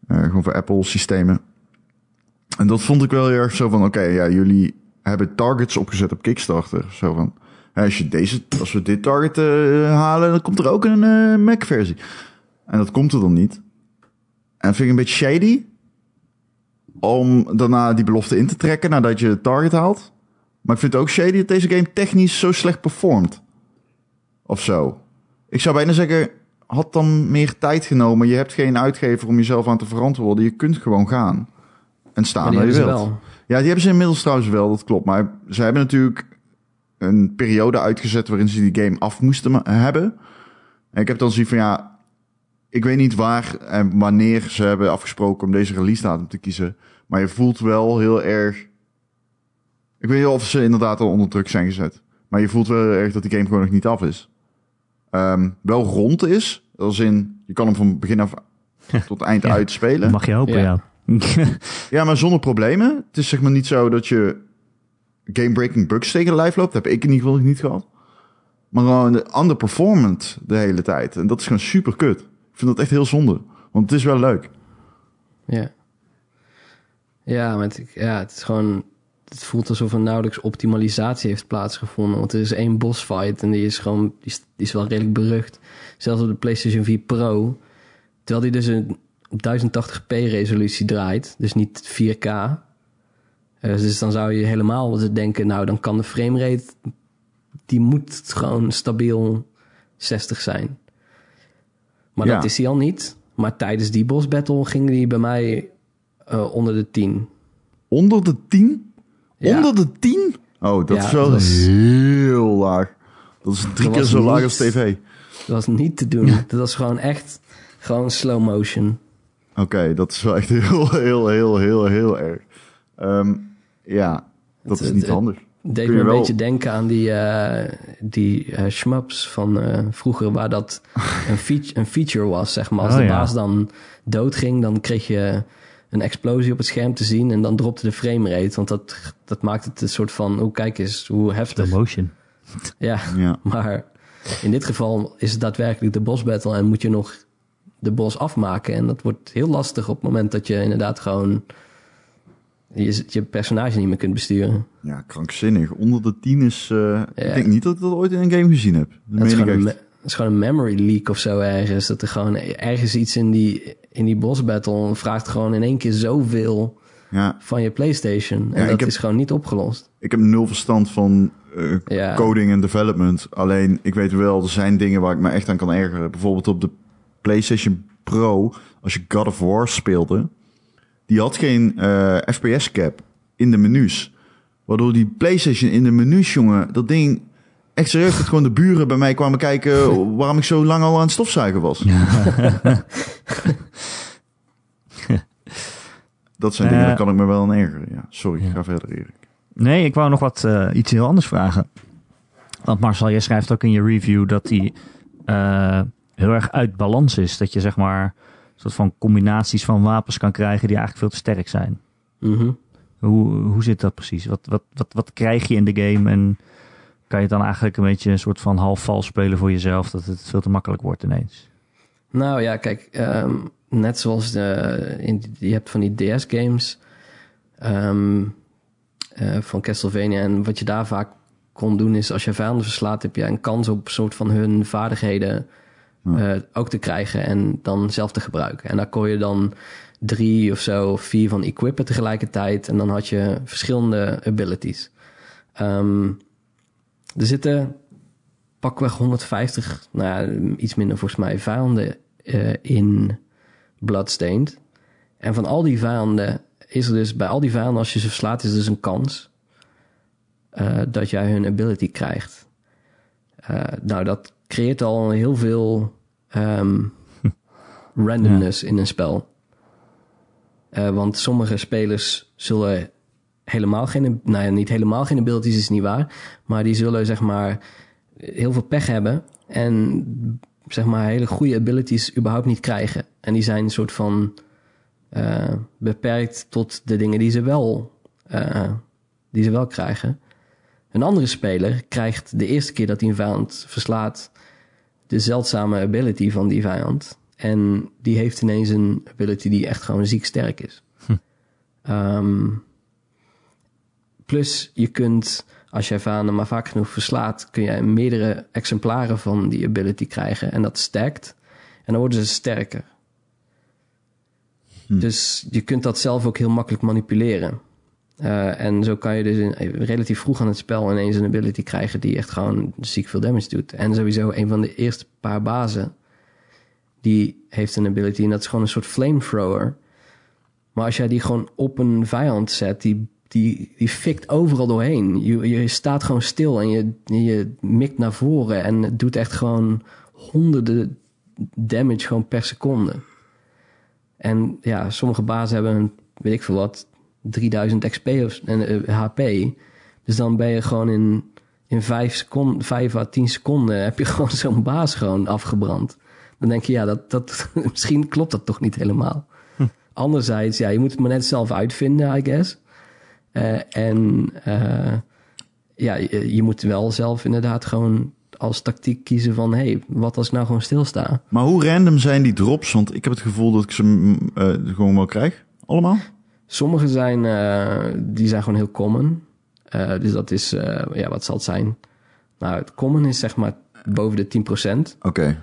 Eh, gewoon voor Apple systemen. En dat vond ik wel heel erg zo van, oké, ja, jullie hebben targets opgezet op Kickstarter. Zo van, als, je deze, als we dit target eh, halen, dan komt er ook een Mac-versie. En dat komt er dan niet. En vind ik een beetje shady. om daarna die belofte in te trekken nadat je het target haalt. Maar ik vind het ook shady dat deze game technisch zo slecht performt. Of zo. Ik zou bijna zeggen, had dan meer tijd genomen. Je hebt geen uitgever om jezelf aan te verantwoorden. Je kunt gewoon gaan. En staan waar je wilt. wel. Ja, die hebben ze inmiddels trouwens wel, dat klopt. Maar ze hebben natuurlijk een periode uitgezet waarin ze die game af moesten hebben. En ik heb dan zoiets van, ja, ik weet niet waar en wanneer ze hebben afgesproken om deze release datum te kiezen. Maar je voelt wel heel erg... Ik weet niet of ze inderdaad al onder druk zijn gezet. Maar je voelt wel heel erg dat die game gewoon nog niet af is. Ehm, wel rond is, als in, je kan hem van begin af tot eind Ja. uitspelen. Mag je hopen, ja. Ja, maar zonder problemen. Het is zeg maar niet zo dat je game-breaking bugs tegen de lijf loopt. Dat heb ik in ieder geval niet gehad. Maar gewoon de underperformant de hele tijd. En dat is gewoon super kut. Vind dat echt heel zonde. Want het is wel leuk. Ja. Ja, maar het, ja, het is gewoon... Het voelt alsof er nauwelijks optimalisatie heeft plaatsgevonden. Want er is één boss fight en die is gewoon... Die is, is wel redelijk berucht. Zelfs op de PlayStation 4 Pro. Terwijl die dus een, op 1080p resolutie draait. Dus niet 4K. Eh, dus dan zou je helemaal denken... Nou, dan kan de framerate... Die moet gewoon stabiel 60 zijn. Maar Ja. dat is hij al niet. Maar tijdens die boss battle ging die bij mij eh, onder de 10. Onder de 10? Ja. Onder de 10? Oh, dat Ja, is wel dat was- heel laag. Dat is drie Dat keer zo laag als tv. Dat was niet te doen. Dat was gewoon echt gewoon slow motion. Oké, dat is wel echt heel, heel, heel, heel, heel erg. Ehm, ja, dat Het- is niet het- handig. Het deed me een wel- beetje denken aan die, eh die eh, shmups van eh, vroeger... waar dat een, feature, een feature was, zeg maar. Als Oh, de ja. baas dan doodging, dan kreeg je een explosie op het scherm te zien... en dan dropte de framerate. Want dat, dat maakt het een soort van... Oh, kijk eens, hoe heftig. Slow motion. Ja, Ja. maar in dit geval is het daadwerkelijk de boss battle en moet je nog de boss afmaken. En dat wordt heel lastig op het moment dat je inderdaad gewoon je, je personage niet meer kunt besturen. ja, krankzinnig. Onder de 10 is... eh, Ik denk niet dat ik dat ooit in een game gezien heb. Dat is, gewoon een, is gewoon een memory leak of zo ergens. Dat er gewoon ergens iets in die, in die boss battle vraagt gewoon in één keer zoveel Ja, van je PlayStation. En Ja, dat heb- is gewoon niet opgelost. ik heb nul verstand van eh, Ja. coding en development. Alleen, ik weet wel, er zijn dingen waar ik me echt aan kan ergeren. Bijvoorbeeld op de PlayStation Pro, als je God of War speelde, die had geen eh, FPS cap in de menus. Waardoor die PlayStation in de menus, jongen, dat ding... Echt serieus, dat gewoon de buren bij mij kwamen kijken waarom ik zo lang al aan het stofzuigen was. dat zijn dingen, Eh. daar kan ik me wel aan ergeren. Ja, sorry, Ja. ga verder, Erik. Nee, ik wou nog wat eh, iets heel anders vragen. Want Marcel, jij schrijft ook in je review dat die eh, heel erg uit balans is. Dat je zeg maar soort van combinaties van wapens kan krijgen die eigenlijk veel te sterk zijn. Mhm. Hoe, hoe zit dat precies? Wat, wat, wat, wat krijg je in de game en kan je dan eigenlijk een beetje een soort van half vals spelen voor jezelf dat het veel te makkelijk wordt ineens? Nou ja, kijk, ehm, net zoals de, in, je hebt van die DS-games ehm, eh, van Castlevania. En wat je daar vaak kon doen is, als je vijanden verslaat, heb je een kans op een soort van hun vaardigheden Eh, ook te krijgen en dan zelf te gebruiken. En daar kon je dan drie of zo, of vier van equippen tegelijkertijd. En dan had je verschillende abilities. Ehm, er zitten pakweg 150, nou ja, iets minder volgens mij, vijanden eh, in Bloodstained. En van al die vijanden is er dus, bij al die vijanden, als je ze verslaat, is er dus een kans eh, dat jij hun ability krijgt. Nou, dat creëert al heel veel ehm, randomness in een spel. Eh, want sommige spelers zullen helemaal geen, nou ja, niet helemaal geen abilities is niet waar, maar die zullen zeg maar heel veel pech hebben en zeg maar hele goede abilities überhaupt niet krijgen. En die zijn een soort van eh, beperkt tot de dingen die ze wel, eh, die ze wel krijgen. Een andere speler krijgt de eerste keer dat hij een vijand verslaat de zeldzame ability van die vijand. En die heeft ineens een ability die echt gewoon ziek sterk is. Ehm, plus je kunt, als jij vijanden maar vaak genoeg verslaat, kun jij meerdere exemplaren van die ability krijgen. En dat stackt. En dan worden ze sterker. Dus je kunt dat zelf ook heel makkelijk manipuleren. Eh, en zo kan je dus in, relatief vroeg aan het spel ineens een ability krijgen die echt gewoon ziek veel damage doet. En sowieso een van de eerste paar bazen, die heeft een ability en dat is gewoon een soort flamethrower. Maar als jij die gewoon op een vijand zet, die, die, die fikt overal doorheen. Je, je staat gewoon stil en je, je mikt naar voren en het doet echt gewoon honderden damage gewoon per seconde. En ja, sommige bazen hebben weet ik veel wat, 3000 XP of en, eh, HP. Dus dan ben je gewoon in, in 5, seconden, 5 à 10 seconden heb je gewoon zo'n baas gewoon afgebrand. Dan denk je, ja, dat, dat, misschien klopt dat toch niet helemaal. Anderzijds, ja, je moet het maar net zelf uitvinden, I guess. Eh, en eh, ja, je, je moet wel zelf inderdaad gewoon als tactiek kiezen van... hé, hey, wat als ik nou gewoon stilsta? Maar hoe random zijn die drops? Want ik heb het gevoel dat ik ze mm, eh, gewoon wel krijg. Allemaal? Sommige zijn, eh, die zijn gewoon heel common. Eh, dus dat is, eh, ja, wat zal het zijn? Nou, het common is zeg maar boven de 10%. Oké.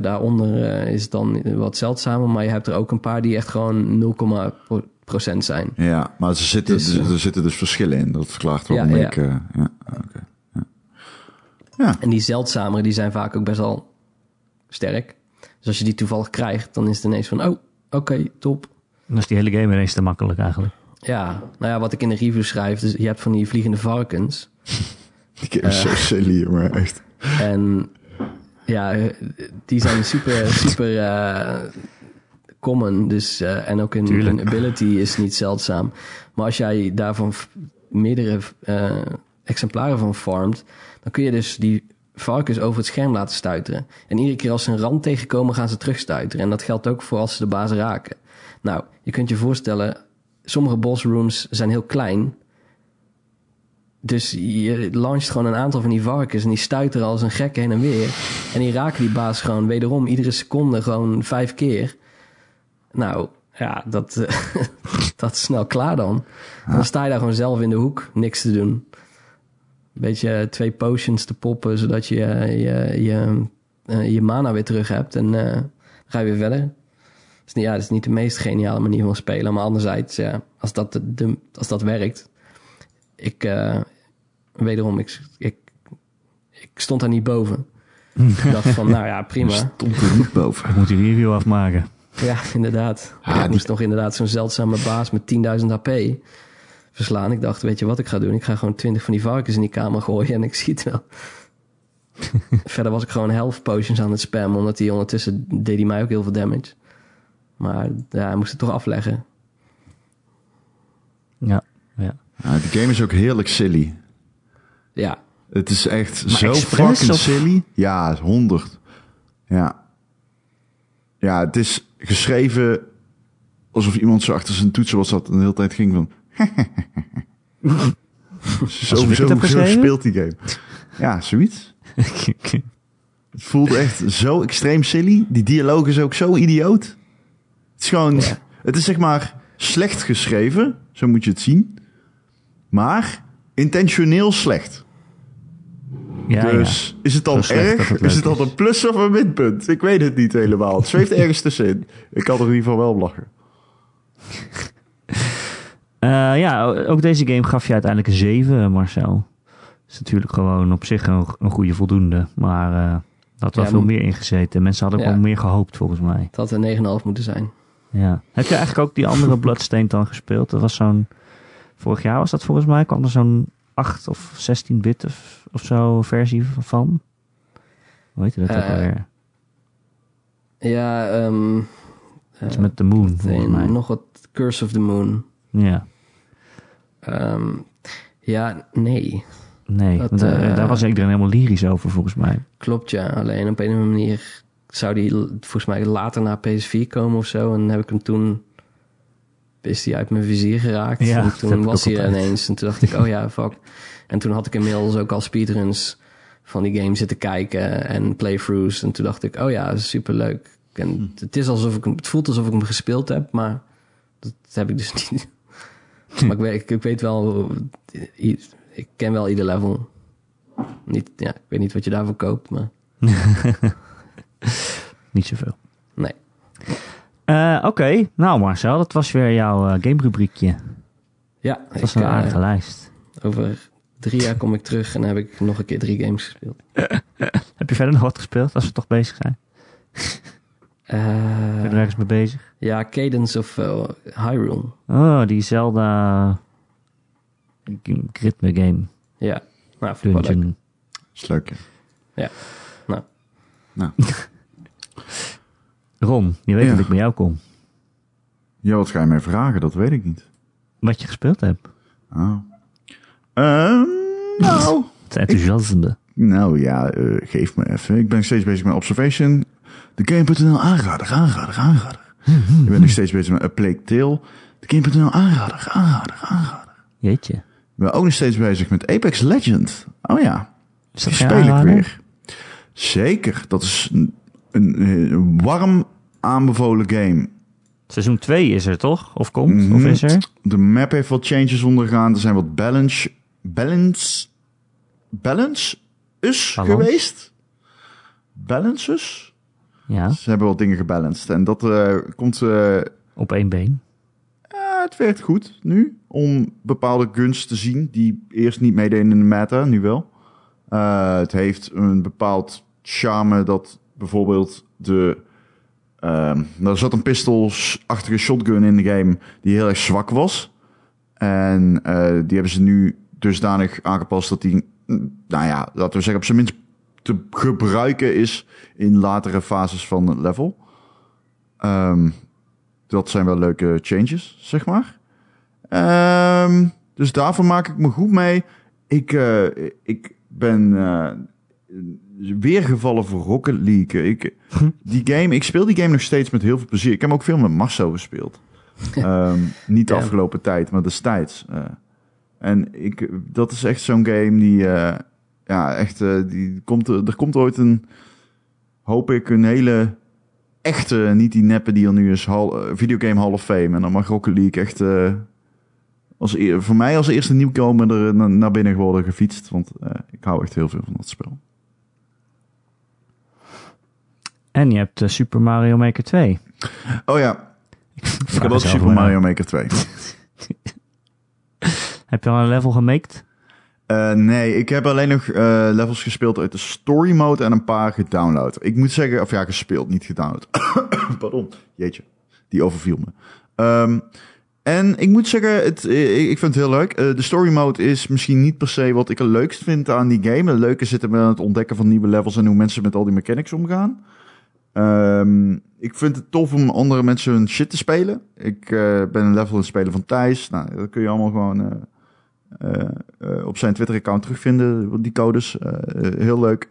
Daaronder is het dan wat zeldzamer, maar je hebt er ook een paar die echt gewoon 0,% zijn. Ja, maar er zitten, Dus, eh, er zitten dus verschillen in. Dat verklaart waarom Ja, ja. ik... ja. Ja. ja. En die zeldzamere, die zijn vaak ook best wel sterk. Dus als je die toevallig krijgt, dan is het ineens van, oh, oké, top. Dan is die hele game ineens te makkelijk eigenlijk. Ja, nou ja, wat ik in de review schrijf, dus je hebt van die vliegende varkens. Die game is zo silly, maar echt. En ja, die zijn super, super eh, common. Dus, eh, en ook een, ability is niet zeldzaam. Maar als jij daarvan meerdere eh, exemplaren van farmt, dan kun je dus die varkens over het scherm laten stuiteren. En iedere keer als ze een rand tegenkomen, gaan ze terugstuiteren. En dat geldt ook voor als ze de baas raken. Nou, je kunt je voorstellen, sommige boss rooms zijn heel klein. Dus je launcht gewoon een aantal van die varkens en die stuiteren als een gek heen en weer. En die raken die baas gewoon wederom iedere seconde gewoon vijf keer. Nou, ja, dat, eh, dat is snel klaar dan. En dan sta je daar gewoon zelf in de hoek, niks te doen. Een beetje twee potions te poppen, zodat je je, je, eh, je mana weer terug hebt. En eh, ga je weer verder. Het is niet, ja, het is niet de meest geniale manier van spelen. Maar anderzijds, ja, als dat, de, de- als dat werkt. Ik, eh, wederom, ik, ik, ik stond daar niet boven. ik dacht van, nou ja, prima. Stond er niet boven. Ik moet die review afmaken. Ja, inderdaad. Ah, ik die- moest nog inderdaad zo'n zeldzame baas met 10.000 HP verslaan. Ik dacht, weet je wat ik ga doen? Ik ga gewoon 20 van die varkens in die kamer gooien en ik zie het wel. Verder was ik gewoon health potions aan het spammen, omdat hij ondertussen deed hij mij ook heel veel damage. Maar ja, hij moest het toch afleggen. Ja, ja. Ja, die game is ook heerlijk silly. Ja, Het is echt Maar zo fucking of- silly. Ja, 100. Ja. Ja, het is geschreven alsof iemand zo achter zijn toetsen was zat en de hele tijd ging van... zo, zo, speelt die game. Ja, zoiets. Het voelt echt zo extreem silly. Die dialoog is ook zo idioot. Het is gewoon... Ja. Het is zeg maar slecht geschreven. Zo moet je het zien. Maar intentioneel slecht. ja, ja. dus is het dan dat erg? het Is het dan een plus of een minpunt? Ik weet het niet helemaal. Het zweeft ergens tussenin. Ik kan er in ieder geval wel om lachen. Eh, ja, ook deze game gaf je uiteindelijk een 7, Marcel. is natuurlijk gewoon op zich een, een goede voldoende. Maar eh er had wel Ja, veel meer ingezeten. Mensen hadden ook Ja. wel meer gehoopt, volgens mij. het had een 9,5 moeten zijn. Ja. Heb je eigenlijk ook die andere Bloodstained dan gespeeld? Dat was zo'n... Vorig jaar was dat volgens mij. kwam er zo'n 8 of 16 bit of, of zo versie van. Hoe heet dat ook Eh, alweer? Ja, ehm Iets met de Moon, volgens en mij. nog wat Curse of the Moon. Ja. Ehm, ja, nee. Nee, Dat, want, eh, eh, daar was iedereen helemaal lyrisch over, volgens mij. Klopt, ja. Alleen op een of andere manier zou die volgens mij later naar PS4 komen of zo. En heb ik hem toen... Is die uit mijn vizier geraakt. Ja, en toen was hij er ineens. En toen dacht ik, oh ja, fuck. En toen had ik inmiddels ook al speedruns van die game zitten kijken. En playthroughs. En toen dacht ik, oh ja, superleuk. En Hm. het, is alsof ik hem, het voelt alsof ik hem gespeeld heb, maar dat heb ik dus niet. maar ik weet, ik, weet wel, ik ken wel ieder level. Niet, ja, ik weet niet wat je daarvoor koopt, maar Niet zoveel. nee. Eh, Oké, nou Marcel, dat was weer jouw eh, gamerubriekje. Ja, Dat was ik, een eh, aardige lijst. over drie jaar kom ik terug en dan heb ik nog een keer drie games gespeeld. Heb je verder nog wat gespeeld, als we toch bezig zijn? Eh, Ben je er ergens mee bezig? ja, Cadence of Hyrule. Oh, die Zelda ritme game. Ja, nou. Dungeon. Is leuk, hè? Ja, nou. Ron, je weet Ja. dat ik bij jou kom. ja, wat ga je mij vragen? Dat weet ik niet. Wat je gespeeld hebt. Oh. Ehm, nou, Het enthousiasme. nou ja, eh, geef me even. Ik ben steeds bezig met Observation. De Game.nl aanrader, aanrader, aanrader. Ik ben nog steeds bezig met A Plague Tale. De Game.nl aanrader, aanrader, aanrader. Jeetje. Ik ben ook nog steeds bezig met Apex Legend. Oh ja, Is dat speel ik weer. Zeker, dat is een, een, een warm aanbevolen game. Seizoen 2 is er toch? Of komt? Mhm. Of is er? De map heeft wat changes ondergaan. Er zijn wat balance... Balance... Balance is Balans. geweest. Balances. Ja, Ze hebben wat dingen gebalanced. En dat eh, komt... eh, op één been. het werkt goed nu. Om bepaalde guns te zien die eerst niet meededen in de meta. Nu wel. Eh, het heeft een bepaald charme dat bijvoorbeeld de... ehm er zat een pistolsachtige shotgun in de game die heel erg zwak was. En eh, die hebben ze nu dusdanig aangepast dat die, nou ja, laten we zeggen, op zijn minst te gebruiken is in latere fases van het level. Ehm, dat zijn wel leuke changes, zeg maar. Ehm, dus daarvoor maak ik me goed mee. Ik, eh, ik ben eh, weer gevallen voor Rocket League. Ik, die game, ik speel die game nog steeds met heel veel plezier. Ik heb ook veel met Marcel gespeeld. Ehm, niet de Ja. afgelopen tijd, maar destijds. eh. en ik, dat is echt zo'n game die, eh, ja, echt, eh, die komt, er komt ooit een, hoop ik, een hele echte, niet die neppe die er nu is, hal, videogame Hall of Fame. En dan mag Rocket League echt, als, eer- voor mij als eerste nieuwkomer er na- naar binnen worden gefietst. Want ik hou echt heel veel van dat spel. En je hebt eh, Super Mario Maker 2. Oh ja, ik heb ook Super. Mario Maker 2. Heb je al een level gemaked? Eh, nee, ik heb alleen nog eh, levels gespeeld uit de story mode en een paar gedownload. Ik moet zeggen, of ja, gespeeld, niet gedownload. Pardon, jeetje, die overviel me. Ehm, en ik moet zeggen, het, ik, vind het heel leuk. De story mode is misschien niet per se wat ik het leukst vind aan die game. Het leuke zit hem aan het ontdekken van nieuwe levels en hoe mensen met al die mechanics omgaan. Ehm, ik vind het tof om andere mensen hun shit te spelen. Ik eh, ben een level aan het spelen van Thijs. Nou, dat kun je allemaal gewoon... eh, op zijn Twitter-account terugvinden, die codes. Heel leuk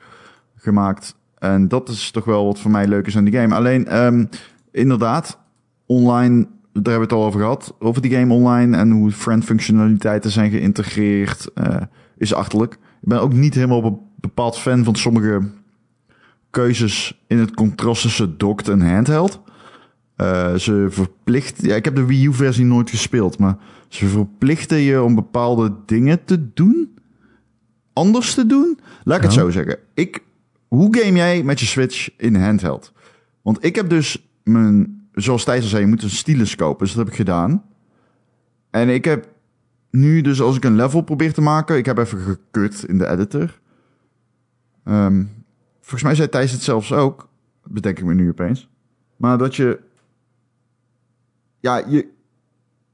gemaakt. En dat is toch wel wat voor mij leuk is aan die game. Alleen, ehm, inderdaad, online, daar hebben we het al over gehad. Over die game online en hoe friend-functionaliteiten zijn geïntegreerd, eh, is achterlijk. Ik ben ook niet helemaal be- bepaald fan van sommige keuzes in het contrast tussen docked en handheld. Eh, ze verplicht. Ja, ik heb de Wii U-versie nooit gespeeld, maar ze verplichten je om bepaalde dingen te doen. Anders te doen. Laat ik het zo zeggen. Ik, hoe game jij met je Switch in handheld? Want ik heb dus mijn, zoals Thijs al zei, je moet een stylus kopen. Dus dat heb ik gedaan. En ik heb nu dus als ik een level probeer te maken, ik heb even gekut in de editor. Ehm, volgens mij zei Thijs het zelfs ook. Dat bedenk ik me nu opeens. Maar dat je ja, je,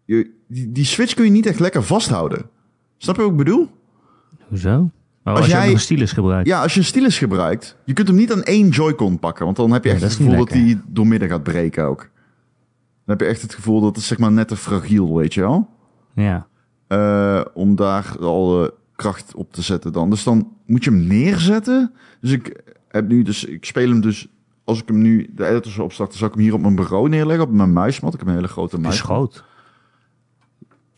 je, die, die switch kun je niet echt lekker vasthouden. Snap je wat ik bedoel? Hoezo? Oh, als, Als jij een stylus gebruikt. Ja, als je een stylus gebruikt, je kunt hem niet aan één Joy-Con pakken. Want dan heb je echt het gevoel dat die doormidden gaat breken ook. Dan heb je echt het gevoel dat het zeg maar net te fragiel, weet je wel? Ja. Eh, om daar al kracht op te zetten dan. Dus dan moet je hem neerzetten. Dus ik heb nu dus, ik speel hem dus, als ik hem nu de editor zou opstarten, zou ik hem hier op mijn bureau neerleggen, op mijn muismat. Ik heb een hele grote Is muismat. groot.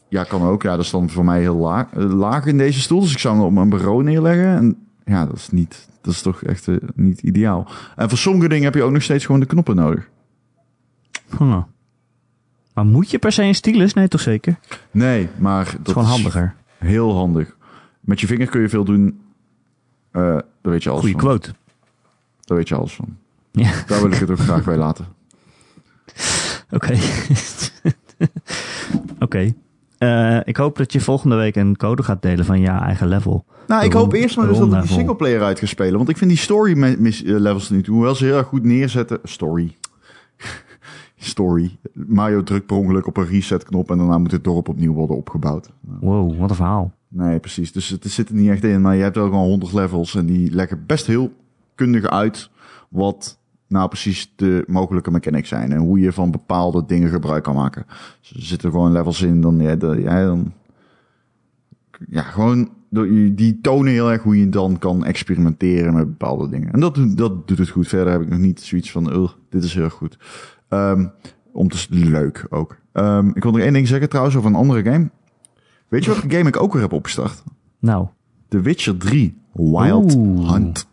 Ja, kan ook. Ja, dat is dan voor mij heel laag, eh, laag in deze stoel. Dus ik zou hem op mijn bureau neerleggen. En ja, dat is niet, dat is toch echt eh, niet ideaal. En voor sommige dingen heb je ook nog steeds gewoon de knoppen nodig. Huh. Maar moet je per se een stylus? Nee, toch zeker? Nee, maar dat is gewoon handiger. heel handig. Met je vinger kun je veel doen. Eh daar weet je alles Goeie van. quote. Daar weet je alles van. Ja. Daar wil ik het ook graag bij laten. Oké. Oké. Eh, ik hoop dat je volgende week een code gaat delen van je eigen level. Nou, ik hoop eerst maar dus dat ik die singleplayer uit ga spelen. Want ik vind die story eh, levels niet, hoewel ze heel erg goed neerzetten. Story. story. Mario drukt per ongeluk op een reset knop en daarna moet het dorp opnieuw worden opgebouwd. Wow, wat een verhaal. Nee, precies. Dus het zit er niet echt in. Maar je hebt wel gewoon 100 levels en die leggen best heel kundig uit wat nou precies de mogelijke mechanics zijn. En hoe je van bepaalde dingen gebruik kan maken. Dus er zitten gewoon levels in, dan, ja, ja, dan ja, gewoon die tonen heel erg hoe je dan kan experimenteren met bepaalde dingen. En dat, doet- dat doet het goed. Verder heb ik nog niet zoiets van, "Ugh, dit is heel erg goed. Ehm, om te leuk ook. Ehm, ik wil nog één ding zeggen trouwens over een andere game. Weet je welke game ik ook weer heb opgestart? Nou, The Witcher 3 Wild Oeh. Hunt.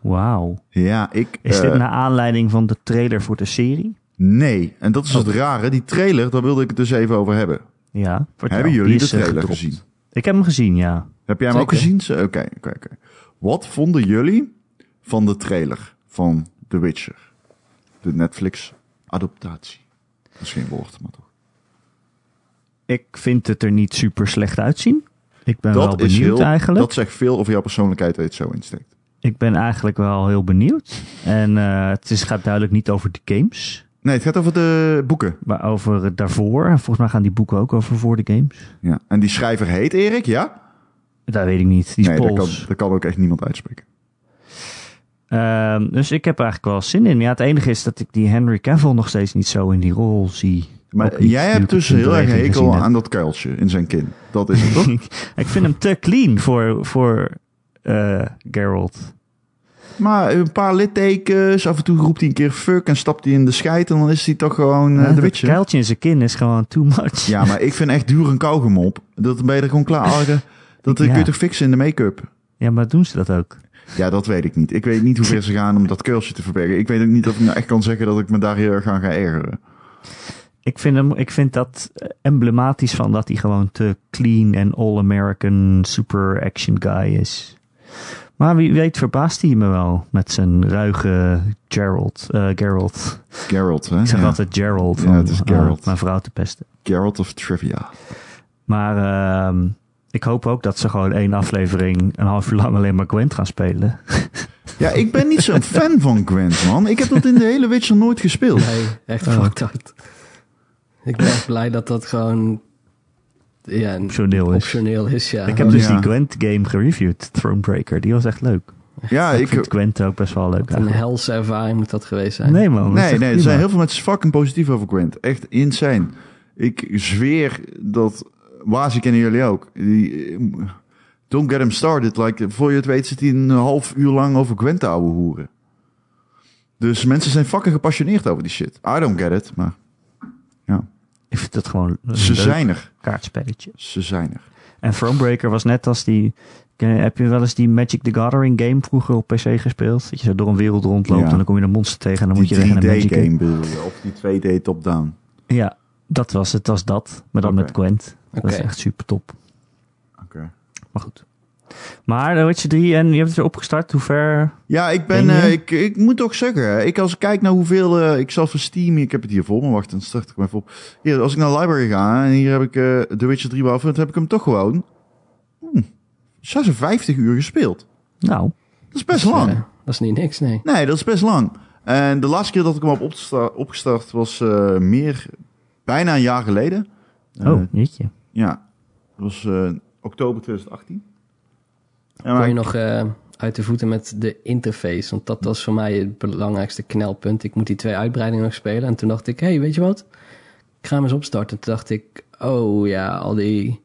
Wauw. Ja, ik... Is eh, dit naar aanleiding van de trailer voor de serie? Nee, en dat is het rare. Die trailer, daar wilde ik het dus even over hebben. Ja. vertel. Hebben jullie de eh, trailer gezien? Ik heb hem gezien, ja. Heb jij hem ook gezien? Oké, oké, oké. Wat vonden jullie van de trailer van The Witcher? De Netflix-adaptatie. Dat is geen woord, maar toch. Ik vind het er niet super slecht uitzien. Ik ben wel is benieuwd heel, eigenlijk. Dat zegt veel over jouw persoonlijkheid dat je het zo insteekt. Ik ben eigenlijk wel heel benieuwd. En eh, het is, gaat duidelijk niet over de games, Nee, het gaat over de boeken. maar over het daarvoor. En volgens mij gaan die boeken ook over voor de games. Ja. En die schrijver heet Erik, ja? Dat weet ik niet. Die nee, dat kan, dat kan ook echt niemand uitspreken. Ehm, dus ik heb er eigenlijk wel zin in. Ja, het enige is dat ik die Henry Cavill nog steeds niet zo in die rol zie. Maar jij hebt dus heel erg hekel aan dat kuiltje in zijn kin. Dat is het toch? ik vind hem te clean voor, voor eh Geralt. maar een paar littekens, af en toe roept hij een keer fuck en stapt hij in de scheid en dan is hij toch gewoon eh, Ja, de Witcher. kuiltje in zijn kin is gewoon too much. Ja, maar ik vind echt duur een kauwgom op. Dat ben je er gewoon klaar. De- dat Ja. kun je toch fixen in de make-up? Ja, maar doen ze dat ook? Ja, dat weet ik niet. Ik weet niet hoe ver ze gaan om dat kuiltje te verbergen. Ik weet ook niet of ik nou echt kan zeggen dat ik me daar heel erg aan ga ergeren. Ik vind, hem, ik vind dat emblematisch van dat hij gewoon te clean en all-American super action guy is. Maar wie weet verbaast hij me wel met zijn ruige Gerald. eh Geralt. Geralt, hè? Ik zeg Ja. altijd Gerald Ja, om het is eh, mijn vrouw te pesten. Geralt of Trivia. Maar ehm, ik hoop ook dat ze gewoon één aflevering een half uur lang alleen maar Gwent gaan spelen. Ja, ik ben niet zo'n fan van Gwent, man. Ik heb dat in de hele Witcher nooit gespeeld. Nee, echt Oh. fucked up. Ik ben echt blij dat dat gewoon ja, een Optioneel is. optioneel is. Ja. Ik heb dus Ja. die Gwent game gereviewd, Thronebreaker. Die was echt leuk. Ja, ik ik... vind Gwent ook best wel leuk een helse ervaring moet dat geweest zijn. Nee man. Nee, nee, er zijn heel veel mensen fucking positief over Gwent. Echt insane. Ik zweer dat... Wazi kennen jullie ook. Die, eh, don't get him started. Like, voor je het weet zit hij een half uur lang over Gwent te ouwe hoeren. Dus mensen zijn fucking gepassioneerd over die shit. I don't get it, maar Ik vind het gewoon een ze leuk zijn er. kaartspelletje. Ze zijn er. En Thronebreaker was net als die... Ken- Heb je wel eens die Magic the Gathering game vroeger op PC gespeeld? Dat je zo door een wereld rondloopt Ja. en dan kom je een monster tegen en dan moet je Die tegen een Magic 3D-game bedoel je. Of die 2D top-down. Ja, dat was het. was dat. Maar dan met Gwent. Dat is echt super top. Oké. Maar goed. Maar The Witcher 3 en je hebt het weer opgestart. Hoe ver? Ja, ik ben, Ben je? eh, ik, ik moet toch zeggen, ik als ik kijk naar hoeveel, eh, ik zal voor Steam, ik heb het hier voor me, wacht, dan start ik hem even op. Hier, als ik naar de library ga en hier heb ik eh The Witcher 3 Wild Hunt, heb ik hem toch gewoon hmm, 56 uur gespeeld. Nou, Dat is best Dat is, lang. dat is niet niks, nee. Nee, dat is best lang. En de laatste keer dat ik hem heb opgesta- opgestart was eh, meer, bijna een jaar geleden. Oh, jeetje. Ja, dat was eh, oktober 2018. Ja, maar Kon je nog eh, uit de voeten met de interface? Want dat was voor mij het belangrijkste knelpunt. Ik moet die twee uitbreidingen nog spelen. En toen dacht ik, hey, weet je wat? Ik ga hem eens opstarten. Toen dacht ik, oh ja, al die,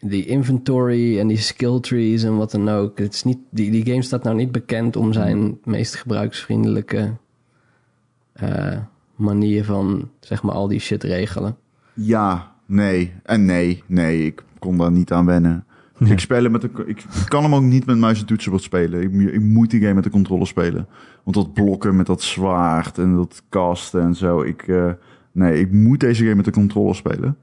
die inventory en die skill trees en wat dan ook. Het is niet, die, die game staat nou niet bekend om zijn meest gebruiksvriendelijke eh, manier van, zeg maar, al die shit regelen. Ja, nee. En nee, nee, ik kon daar niet aan wennen. Nee. Ik, speel hem met de, ik kan hem ook niet met muis en toetsenbord spelen. Ik, ik moet die game met de controller spelen. Want dat blokken met dat zwaard en dat casten en zo. Ik, eh, nee, ik moet deze game met de controller spelen.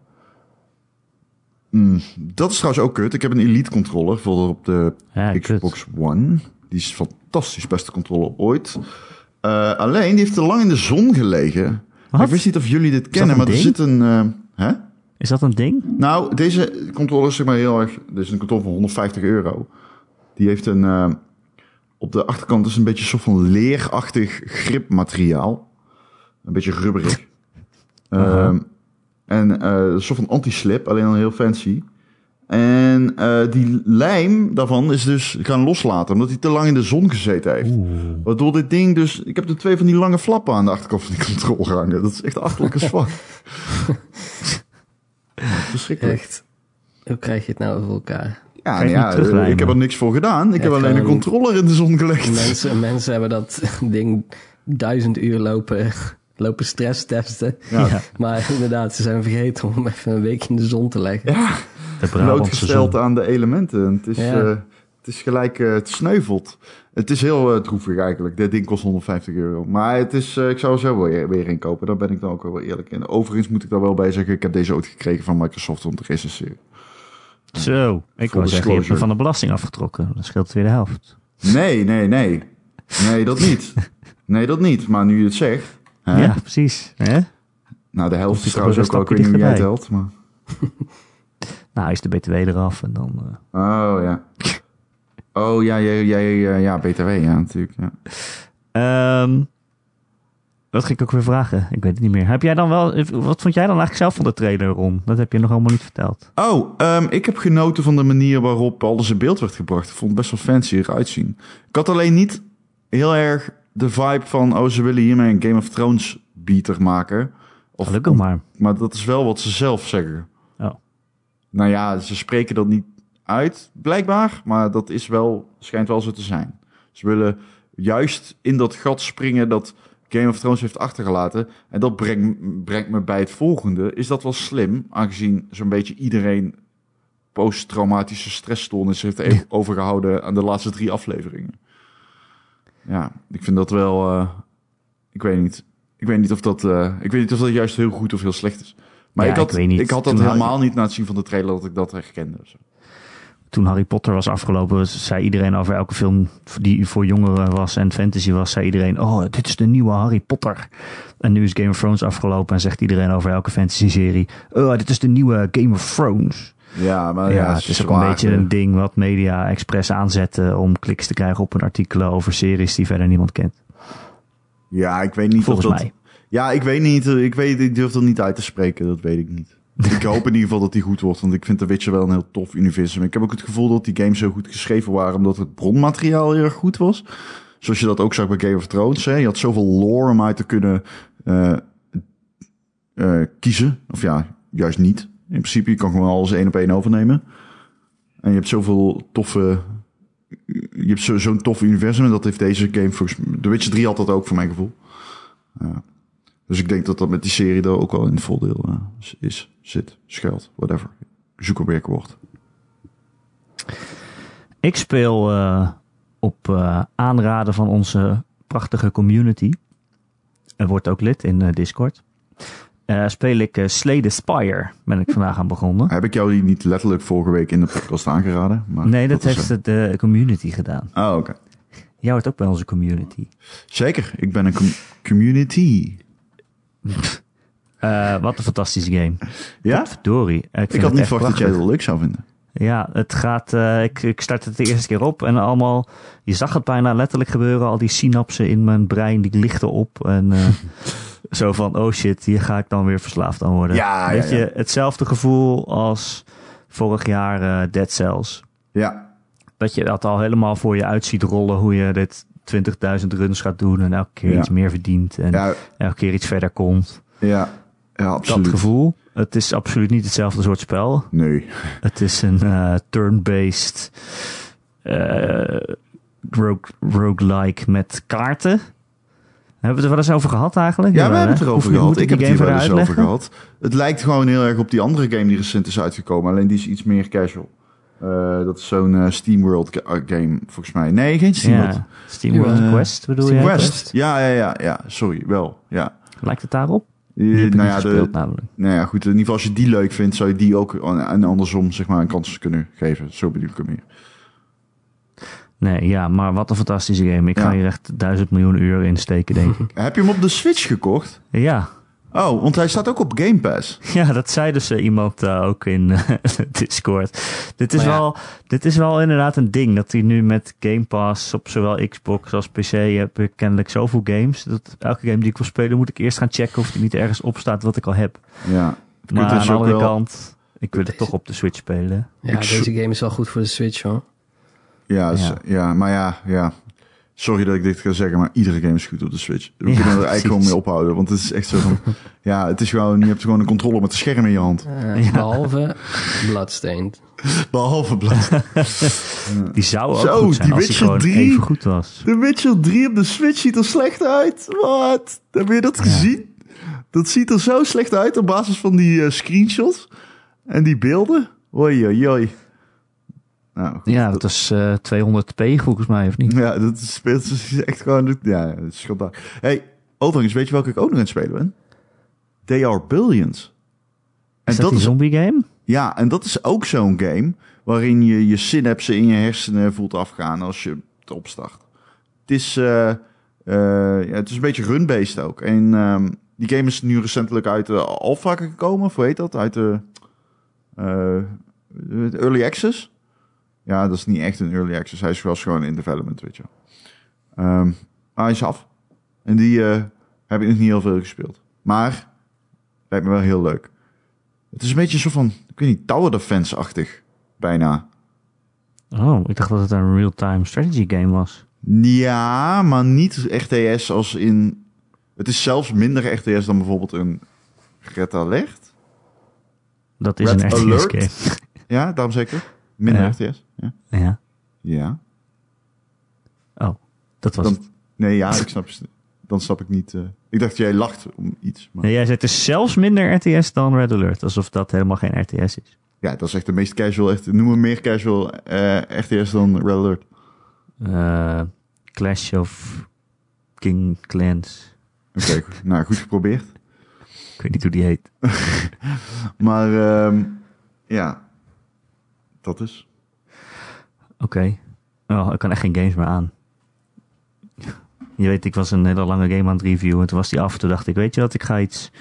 Mm, dat is trouwens ook kut. Ik heb een Elite controller voor op de Ja, Xbox One. Die is fantastisch, beste controller ooit. Eh, alleen, die heeft te lang in de zon gelegen. Wat? Ik wist niet of jullie dit kennen, maar er zit een... eh, hè? Is dat een ding? Nou, deze controller is zeg maar heel erg... Dit is een controller van 150 euro. Die heeft een... eh, op de achterkant is een beetje een soort van leerachtig gripmateriaal. Een beetje rubberig. Ehm, en eh, een soort van anti-slip, alleen dan heel fancy. En eh, die lijm daarvan is dus gaan loslaten, omdat hij te lang in de zon gezeten heeft. Waardoor dit ding dus... Ik heb er twee van die lange flappen aan de achterkant van die controller hangen. Dat is echt achterlijke zwak. Verschrikkelijk. Echt. Hoe krijg je het nou voor elkaar? Ja, nou ja, ik heb er niks voor gedaan. Ik heb alleen een controller in de zon gelegd. Mensen, mensen hebben dat ding duizend uur lopen, lopen stress testen. Ja. Ja. Maar inderdaad, ze zijn vergeten om hem even een week in de zon te leggen. Ja, De Brabantse blootgesteld zon. aan de elementen. Het is, Ja. Het is gelijk, eh, het sneuvelt. Het is heel eh, droevig eigenlijk. Dit ding kost 150 euro. Maar het is, eh, ik zou er zo weer, weer in kopen. Daar ben ik dan ook wel eerlijk in. Overigens moet ik daar wel bij zeggen, ik heb deze ooit gekregen van Microsoft om te recenseren. Zo, ik wou zeggen, je hebt me disclosure. van de belasting afgetrokken. Dat scheelt weer de helft. Nee, nee, nee. Nee, dat niet. Nee, dat niet. Maar nu je het zegt. Hè? Ja, precies. Hè? Nou, de helft is trouwens ook een Ik weet niet jij telt. Maar... Nou, is de BTW eraf en dan... Oh ja. Oh ja, ja, ja, ja, ja, BTW, ja, natuurlijk. Ja. Ehm, wat ging ik ook weer vragen? Ik weet het niet meer. Heb jij dan wel... Wat vond jij dan eigenlijk zelf van de trailer, Ron? Dat heb je nog allemaal niet verteld. Oh, ehm, ik heb genoten van de manier waarop alles in beeld werd gebracht. Ik vond het best wel fancy eruit zien. Ik had alleen niet heel erg de vibe van... oh, ze willen hiermee een Game of Thrones beater maken. Of, Gelukkig maar. Maar dat is wel wat ze zelf zeggen. Oh. Nou ja, ze spreken dat niet uit, blijkbaar. Maar dat is wel, schijnt wel zo te zijn. Ze willen juist in dat gat springen dat Game of Thrones heeft achtergelaten. En dat brengt, brengt me bij het volgende. Is dat wel slim, aangezien zo'n beetje iedereen posttraumatische stressstoornis heeft overgehouden aan de laatste drie afleveringen. Ja, ik vind dat wel. eh, ik weet niet. Ik weet niet of dat. eh, ik weet niet of dat juist heel goed of heel slecht is. Maar Ja, ik, had, ik had dat helemaal niet na het zien van de trailer dat ik dat herkende. Zo. Toen Harry Potter was afgelopen, zei iedereen over elke film die voor jongeren was en fantasy was, zei iedereen, oh, dit is de nieuwe Harry Potter. En nu is Game of Thrones afgelopen en zegt iedereen over elke fantasy-serie, oh, dit is de nieuwe Game of Thrones. Ja, maar ja, ja, het is ook zwaar, een beetje een ding wat media expres aanzetten om kliks te krijgen op een artikelen over series die verder niemand kent. Ja, ik weet niet Volgens of dat. mij. Ja, ik weet niet. Ik, weet, ik durf dat niet uit te spreken. Dat weet ik niet. Ik hoop in ieder geval dat die goed wordt. Want ik vind The Witcher wel een heel tof universum. Ik heb ook het gevoel dat die games zo goed geschreven waren. Omdat het bronmateriaal heel erg goed was. Zoals je dat ook zag bij Game of Thrones. Hè? Je had zoveel lore om uit te kunnen eh, eh, kiezen. Of ja, juist niet. In principe, je kan gewoon alles één op één overnemen. En je hebt zoveel toffe... Je hebt zo- zo'n tof universum. En dat heeft deze game volgens The Witcher 3 had dat ook voor mijn gevoel. Ja. Dus ik denk dat dat met die serie er ook wel in het voordeel eh, is, zit, schuilt, whatever. Zoek een werkwoord. Ik speel eh, op eh, aanraden van onze prachtige community. Er wordt ook lid in Discord. Speel ik Slay the Spire. Ben ik vandaag aan begonnen. Heb ik jou die niet letterlijk vorige week in de podcast aangeraden? Maar Nee, dat heeft de community gedaan. Oh, oké. Jij hoort ook bij onze community. Zeker, ik ben een com- community. Eh, wat een fantastische game. Ja? Ik, vind Ik had niet verwacht dat jij het leuk zou vinden. Ja, het gaat. eh, ik, ik start het de eerste keer op en allemaal. Je zag het bijna letterlijk gebeuren. Al die synapsen in mijn brein die lichten op. En eh, zo van: oh shit, hier ga ik dan weer verslaafd aan worden. Ja, Weet ja, ja. je, hetzelfde gevoel als vorig jaar eh, Dead Cells. Ja, Dat je dat al helemaal voor je uit ziet rollen. Hoe je dit 20.000 runs gaat doen. En elke keer Ja. iets meer verdient. En ja, elke keer iets verder komt. ja, ja absoluut. Dat gevoel. Het is absoluut niet hetzelfde soort spel. Nee. Het is een eh, turn-based eh rogue, roguelike met kaarten. Hebben we het er wel eens over gehad eigenlijk? Ja, we hebben het erover gehad. moet Ik heb die het hier wel eens over gehad. Het lijkt gewoon heel erg op die andere game die recent is uitgekomen. Alleen die is iets meer casual. Eh, dat is zo'n eh, SteamWorld eh, game, volgens mij. Nee, geen SteamWorld. Ja, SteamWorld Eh, Quest bedoel Steam je? Quest. Ja, ja, ja, ja. Sorry, wel. Ja. Lijkt het daarop? Nou, ja, de, namelijk. nou ja, goed. In ieder geval, als je die leuk vindt, zou je die ook en andersom zeg maar, een kans kunnen geven. Zo bedoel ik hem meer. Nee, ja, maar wat een fantastische game. Ik Ja. ga hier echt duizend miljoen uur in steken, denk ik. Heb je hem op de Switch gekocht? Ja, Oh, want hij staat ook op Game Pass. Ja, dat zei dus iemand ook in eh, Discord. Dit is, ja. wel, dit is wel inderdaad een ding. Dat hij nu met Game Pass op zowel Xbox als PC heb ik kennelijk zoveel games. Dat elke game die ik wil spelen moet ik eerst gaan checken of die niet ergens op staat wat ik al heb. Ja. Maar aan de andere wel- kant, ik wil het toch op de Switch spelen. Ja, Ik deze game is wel goed voor de Switch hoor. Ja, Ja. ja. maar ja, ja. Sorry dat ik dit ga zeggen, maar iedere game is goed op de Switch. We Ja, kunnen er eigenlijk gewoon mee ophouden. Want het is echt zo van... ja, het is gewoon... Je hebt gewoon een controle met het scherm in je hand. Eh, Ja. Behalve Bloodstained. Behalve blad. Die zou ook Zo, goed zijn die als die Witcher gewoon 3. even goed was. De Witcher 3 op de Switch ziet er slecht uit. Wat? Heb je dat gezien? Dat ziet er zo slecht uit op basis van die eh, screenshots. En die beelden. Oei, oei, oei. Nou, goed. Ja, dat is eh 200p volgens mij, of niet? Ja, dat is, dat is echt gewoon... Ja, dat is schandalig. Hey, overigens, weet je welke ik ook nog aan het spelen ben? They Are Billions. En Is dat, die is, zombie game? ja, en dat is ook zo'n game waarin je je synapsen in je hersenen voelt afgaan als je het opstart. Het is, eh, eh, ja, het is een beetje run-based ook. En ehm, die game is nu recentelijk uit de alpha gekomen, of hoe heet dat? Uit de eh, de early access. Ja, dat is niet echt een early access. Hij is wel gewoon in development, weet je wel. Ehm, maar hij is af. En die eh, heb ik nog niet heel veel gespeeld. Maar, lijkt me wel heel leuk. Het is een beetje zo van, ik weet niet, tower defense-achtig. Bijna. Oh, ik dacht dat het een real-time strategy game was. Ja, maar niet RTS als in... Het is zelfs minder RTS dan bijvoorbeeld een Red Alert. Dat is Red een RTS game. Ja, daarom zeker. Minder Ja. RTS. Ja. Ja. ja. Oh, dat was Dan, het. nee, ja, ik snap, dan snap ik niet... eh, ik dacht, jij lacht om iets. Maar, Nee, jij zegt dus zelfs minder RTS dan Red Alert. Alsof dat helemaal geen RTS is. Ja, dat is echt de meest casual... Echt, noem me meer casual eh, RTS dan Red Alert. Eh, Clash of King Clans. Oké, nou, goed geprobeerd. Ik weet niet hoe die heet. Maar ehm, ja, dat is... Oké. Oh, ik kan echt geen games meer aan. Je weet, ik was een hele lange game aan het reviewen. En toen was die af. Toen dacht ik, weet je wat, ik ga iets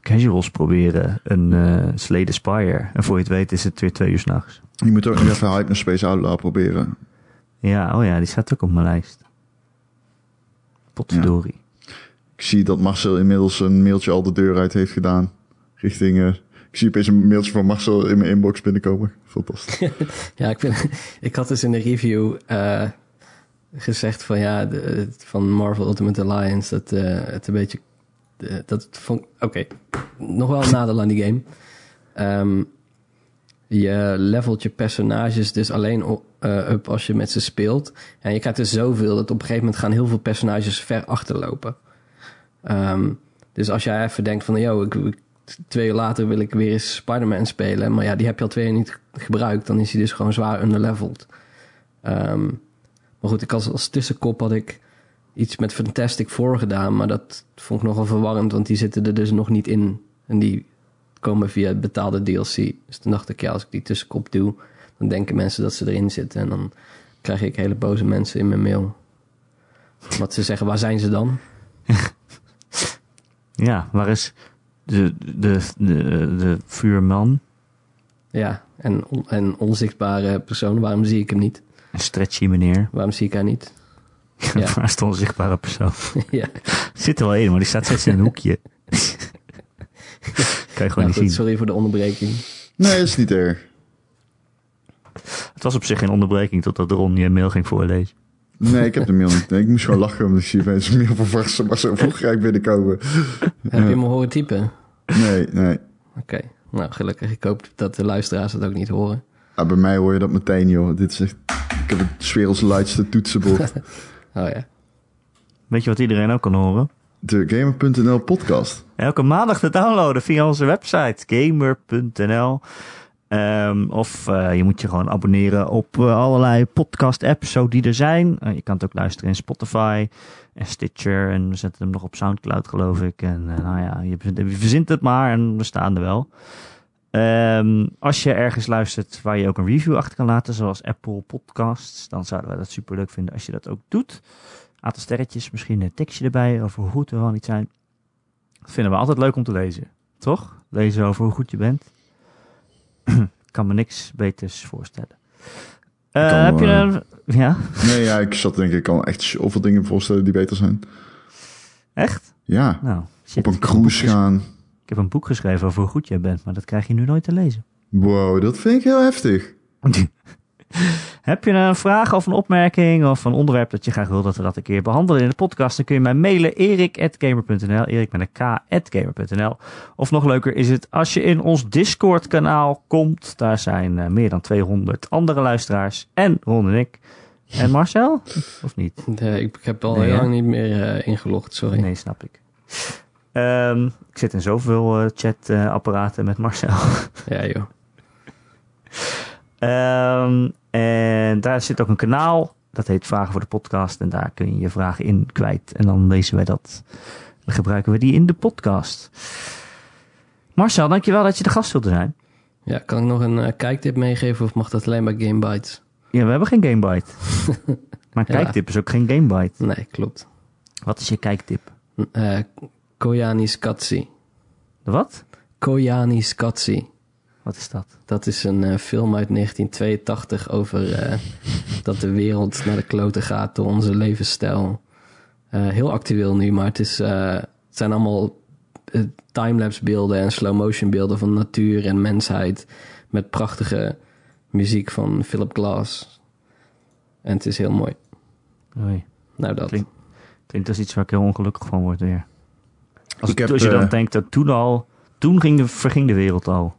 casuals proberen. Een eh Slay the Spire. En voor je het weet is het weer twee uur s'nachts. Je moet ook nog even Hype Space Outlaw proberen. Ja, oh ja, die staat ook op mijn lijst. Potverdorie. Ik zie dat Marcel inmiddels een mailtje al de deur uit heeft gedaan. Richting... eh, ik zie opeens een mailtje van Marcel in mijn inbox binnenkomen. Fantastisch. Ja, ik, vind, ik had dus in de review eh, gezegd van ja, de, van Marvel Ultimate Alliance, dat eh, het een beetje. de- dat vond. Oké, nog wel een nadeel aan die game. Ehm, je levelt je personages dus alleen o- eh, up als je met ze speelt. En je krijgt er zoveel dat op een gegeven moment gaan heel veel personages ver achterlopen. Ehm, dus als jij even denkt van, yo, ik, ik- twee uur later wil ik weer eens Spider-Man spelen. Maar ja, die heb je al twee jaar niet gebruikt. Dan is hij dus gewoon zwaar underleveled. Ehm, maar goed, ik als, als tussenkop had ik iets met Fantastic Four gedaan. Maar dat vond ik nogal verwarrend, want die zitten er dus nog niet in. En die komen via betaalde DLC. Dus toen dacht ik, ja, als ik die tussenkop doe, dan denken mensen dat ze erin zitten. En dan krijg ik hele boze mensen in mijn mail. Wat ze zeggen, waar zijn ze dan? Ja, waar is de, de, de, de vuurman? Ja, en, on- en onzichtbare persoon, waarom zie ik hem niet? Een stretchy meneer. Waarom zie ik haar niet? Ja. waar is de onzichtbare persoon? ja, Zit er wel in, maar die staat steeds in een hoekje. kan je gewoon nou niet goed, zien. sorry voor de onderbreking. Nee, dat is niet erg. Het was op zich geen onderbreking totdat Ron je mail ging voorlezen. Nee, ik heb de mail niet. Nee, ik moest gewoon lachen, omdat zie opeens een mail van Varsen, maar zo vroeg ga ik binnenkomen. Heb je me horen typen? Nee, nee. Oké, nou gelukkig. Ik hoop dat de luisteraars het ook niet horen. Ah, bij mij hoor je dat meteen, joh. Dit is echt... Ik heb het werelds luidste toetsenbord. Oh ja. Weet je wat iedereen ook kan horen? De Gamer.nl podcast. Elke maandag te downloaden via onze website gamer.nl. Ehm, of eh, je moet je gewoon abonneren op eh, allerlei podcast-apps zo die er zijn. Eh, je kan het ook luisteren in Spotify en Stitcher. En we zetten hem nog op Soundcloud, geloof ik. En nou ja, je, verzint- het maar en we staan er wel. Ehm, als je ergens luistert waar je ook een review achter kan laten, zoals Apple Podcasts, dan zouden we dat super leuk vinden als je dat ook doet. Aantal sterretjes, misschien een tekstje erbij over hoe goed we wel niet zijn. Dat vinden we altijd leuk om te lezen. Toch? Lezen over hoe goed je bent. Kan me niks beters voorstellen. Eh, kan heb je een... Ja? Nee, ja, ik zat denk ik, ik kan echt zoveel dingen voorstellen die beter zijn. Echt? Ja, Nou, shit. op ik een cruise gaan. Ik heb een boek geschreven over hoe goed jij bent, maar dat krijg je nu nooit te lezen. Wow, dat vind ik heel heftig. Heb je een vraag of een opmerking of een onderwerp dat je graag wil dat we dat een keer behandelen in de podcast, dan kun je mij mailen erik.gamer.nl, erik met een k.gamer.nl. Of nog leuker is het als je in ons Discord kanaal komt. Daar zijn eh, meer dan 200 andere luisteraars en Ron en ik. En Marcel? Of niet? Nee, ik, heb al Nee, heel lang niet meer eh, ingelogd, sorry. Nee, snap ik. Ehm, ik zit in zoveel eh, chatapparaten met Marcel. Ja, joh. Ehm, en daar zit ook een kanaal. Dat heet Vragen voor de Podcast. En daar kun je je vragen in kwijt. En dan lezen wij dat. Dan gebruiken we die in de podcast. Marcel, dankjewel dat je de gast wilde zijn. Ja, kan ik nog een eh, kijktip meegeven of mag dat alleen bij Gamebytes? Ja, we hebben geen Gamebite. maar kijktip is ook geen Gamebite. Nee, klopt. Wat is je kijktip? Eh Koyani Skatsi. De wat? Koyani Skatsi. Wat is dat? Dat is een eh, film uit 1982 over eh, dat de wereld naar de kloten gaat door onze levensstijl. Eh, heel actueel nu, maar het, is, eh, het zijn allemaal timelapse beelden en slow motion beelden van natuur en mensheid. Met prachtige muziek van Philip Glass. En het is heel mooi. Oei. Nou, dat. Klinkt- Klinkt als iets waar ik heel ongelukkig van word weer. Als, Ik heb, als je dan denkt dat toen al... Toen ging de, verging de wereld al.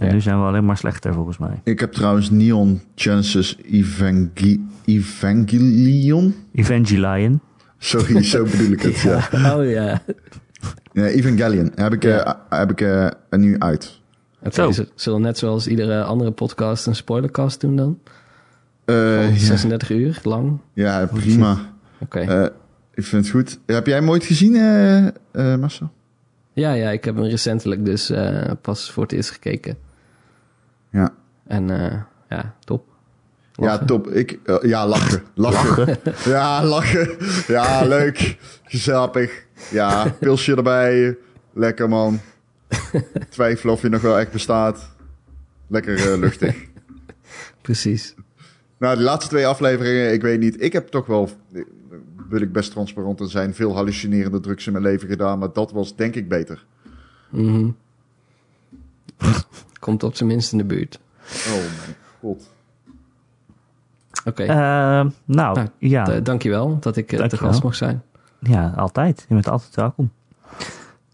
En Ja. nu zijn we alleen maar slechter volgens mij. Ik heb trouwens Neon Genesis Evangi- Evangelion. Evangelion. Sorry, zo bedoel ik het. ja. Oh ja. Ja, Evangelion heb ik, eh, Ja. heb ik eh, er nu uit. Oké, Zo. z- zullen we net zoals iedere andere podcast een spoilercast doen dan? Eh, Van ja, 36 uur lang? ja, prima. Oké. Eh, ik vind het goed. Heb jij hem ooit gezien, eh eh, Marcel? Ja, ja, ik heb hem recentelijk dus eh, pas voor het eerst gekeken. Ja. En eh, ja, top. Ja, top. Ik, eh, ja, lachen. Lachen. ja, lachen. Ja, leuk. Gezellig. Ja, pilsje erbij. Lekker, man. Twijfel of je nog wel echt bestaat. Lekker eh, luchtig. Precies. Nou, de laatste twee afleveringen, ik weet niet. Ik heb toch wel, wil ik best transparant in zijn, veel hallucinerende drugs in mijn leven gedaan. Maar dat was denk ik beter. Mhm. Komt op zijn minst in de buurt. Oh mijn god. Oké, Ehm, nou, Nou, ja. d- dankjewel dat ik eh, te Dankjewel. gast mocht zijn. ja, altijd. Je bent altijd welkom.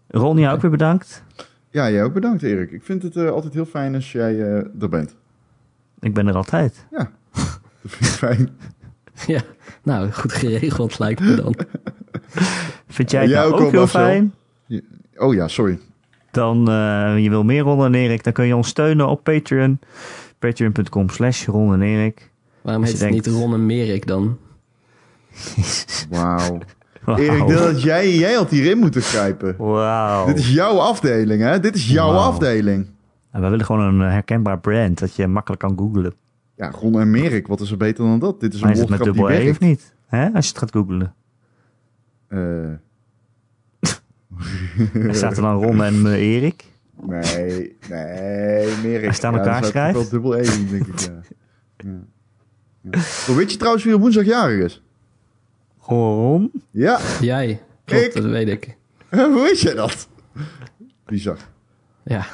Ron, jou ook weer bedankt. Ja, jij ook bedankt Erik. Ik vind het eh, altijd heel fijn als jij eh, er bent. Ik ben er altijd. Ja, dat vind ik fijn. ja, nou, goed geregeld lijkt me dan. Vind jij het Jij nou ook heel fijn? Oh ja, sorry. Dan, eh, je wil meer Ron en Erik, dan kun je ons steunen op Patreon. Patreon.com slash Ron en Erik. Waarom heet het denkt- niet Ron en Merik dan? Wauw. Wauw. Erik, had jij, jij had hierin moeten grijpen. Wauw. Dit is jouw afdeling, hè? Dit is jouw afdeling. En we willen gewoon een eh, herkenbaar brand, dat je makkelijk kan googlen. Ja, Ron en Merik, wat is er beter dan dat? Dit is een Maar is het met woordgrap die dubbel E of werkt. niet? Hè? Als je het gaat googlen. Eh, Er staat er dan Ron en eh, Erik. nee, nee, Merik. Als je het aan Ja, elkaar schrijft? wel dubbel E doen, denk ik, ja. ja. ja. Weet je trouwens wie op woensdag jarig is? Ron? Ja, Jij, klopt, Ik? dat weet ik. hoe weet jij dat? Bizar. Ja,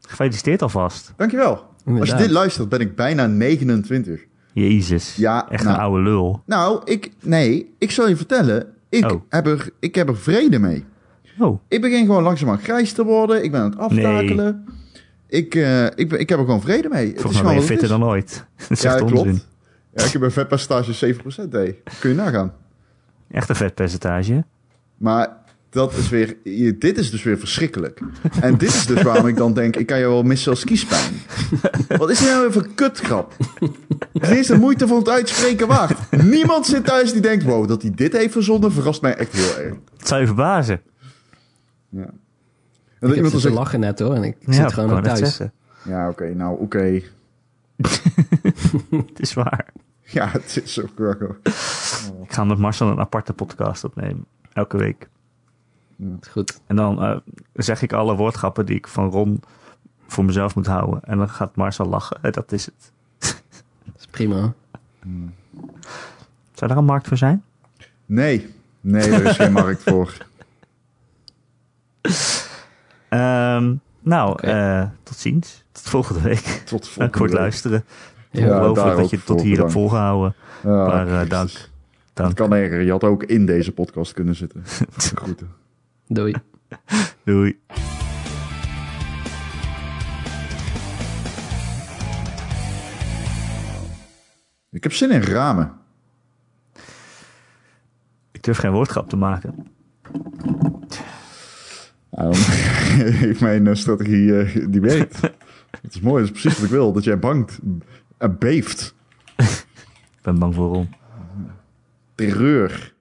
Gefeliciteerd alvast. Dankjewel. Als je dit luistert, ben ik bijna 29. Jezus. Ja, Echt nou. een oude lul. Nou, ik, nee, ik zal je vertellen. Ik, Oh. heb, er, ik heb er vrede mee. Oh, Ik begin gewoon langzaamaan grijs te worden. Ik ben aan het aftakelen. Ik, eh, ik, ben, ik heb er gewoon vrede mee. Het is volgens mij ben je fitter dan ooit. Dat is Ja, echt klopt. onzin. Ja, ik heb een vetpercentage 7%. Hey. Kun je nagaan. Echt een vetpercentage. Maar dat is weer, dit is dus weer verschrikkelijk. En dit is dus waarom ik dan denk, ik kan je wel missen als kiespijn. Wat is dit nou weer voor kutgrap? Het is de moeite van het uitspreken waard. Niemand zit thuis die denkt, wow, dat hij dit heeft verzonnen, verrast mij echt heel erg. Het zou je verbazen. Ja. En Ik iemand zegt, lachen net hoor, en ik Ja, zit gewoon nog thuis. ja oké, nou oké. Het is waar. Ja, het is ook wel. Ik ga met Marcel een aparte podcast opnemen. Elke week. Goed. En dan eh, zeg ik alle woordgrappen die ik van Ron voor mezelf moet houden. En dan gaat Marcel lachen. En dat is het. Dat is prima. Zou daar een markt voor zijn? Nee, nee, er is geen markt voor. Ehm, nou, eh, tot ziens. Tot volgende week. Tot Dank voor volgende het week. luisteren. Ja, Ongelooflijk dat je het tot hier hebt volgehouden. Ja, Maar eh, Christus. dank. Het Dank. kan erger. Je had ook in deze podcast kunnen zitten. Groeten. Doei. Doei. Ik heb zin in ramen. Ik durf geen woordgrap te maken. Dan heeft mijn eh, strategie, eh, die werkt. Het is mooi, dat is precies wat ik wil. Dat jij bangt en beeft. Ik ben bang voor Ron. Terreur.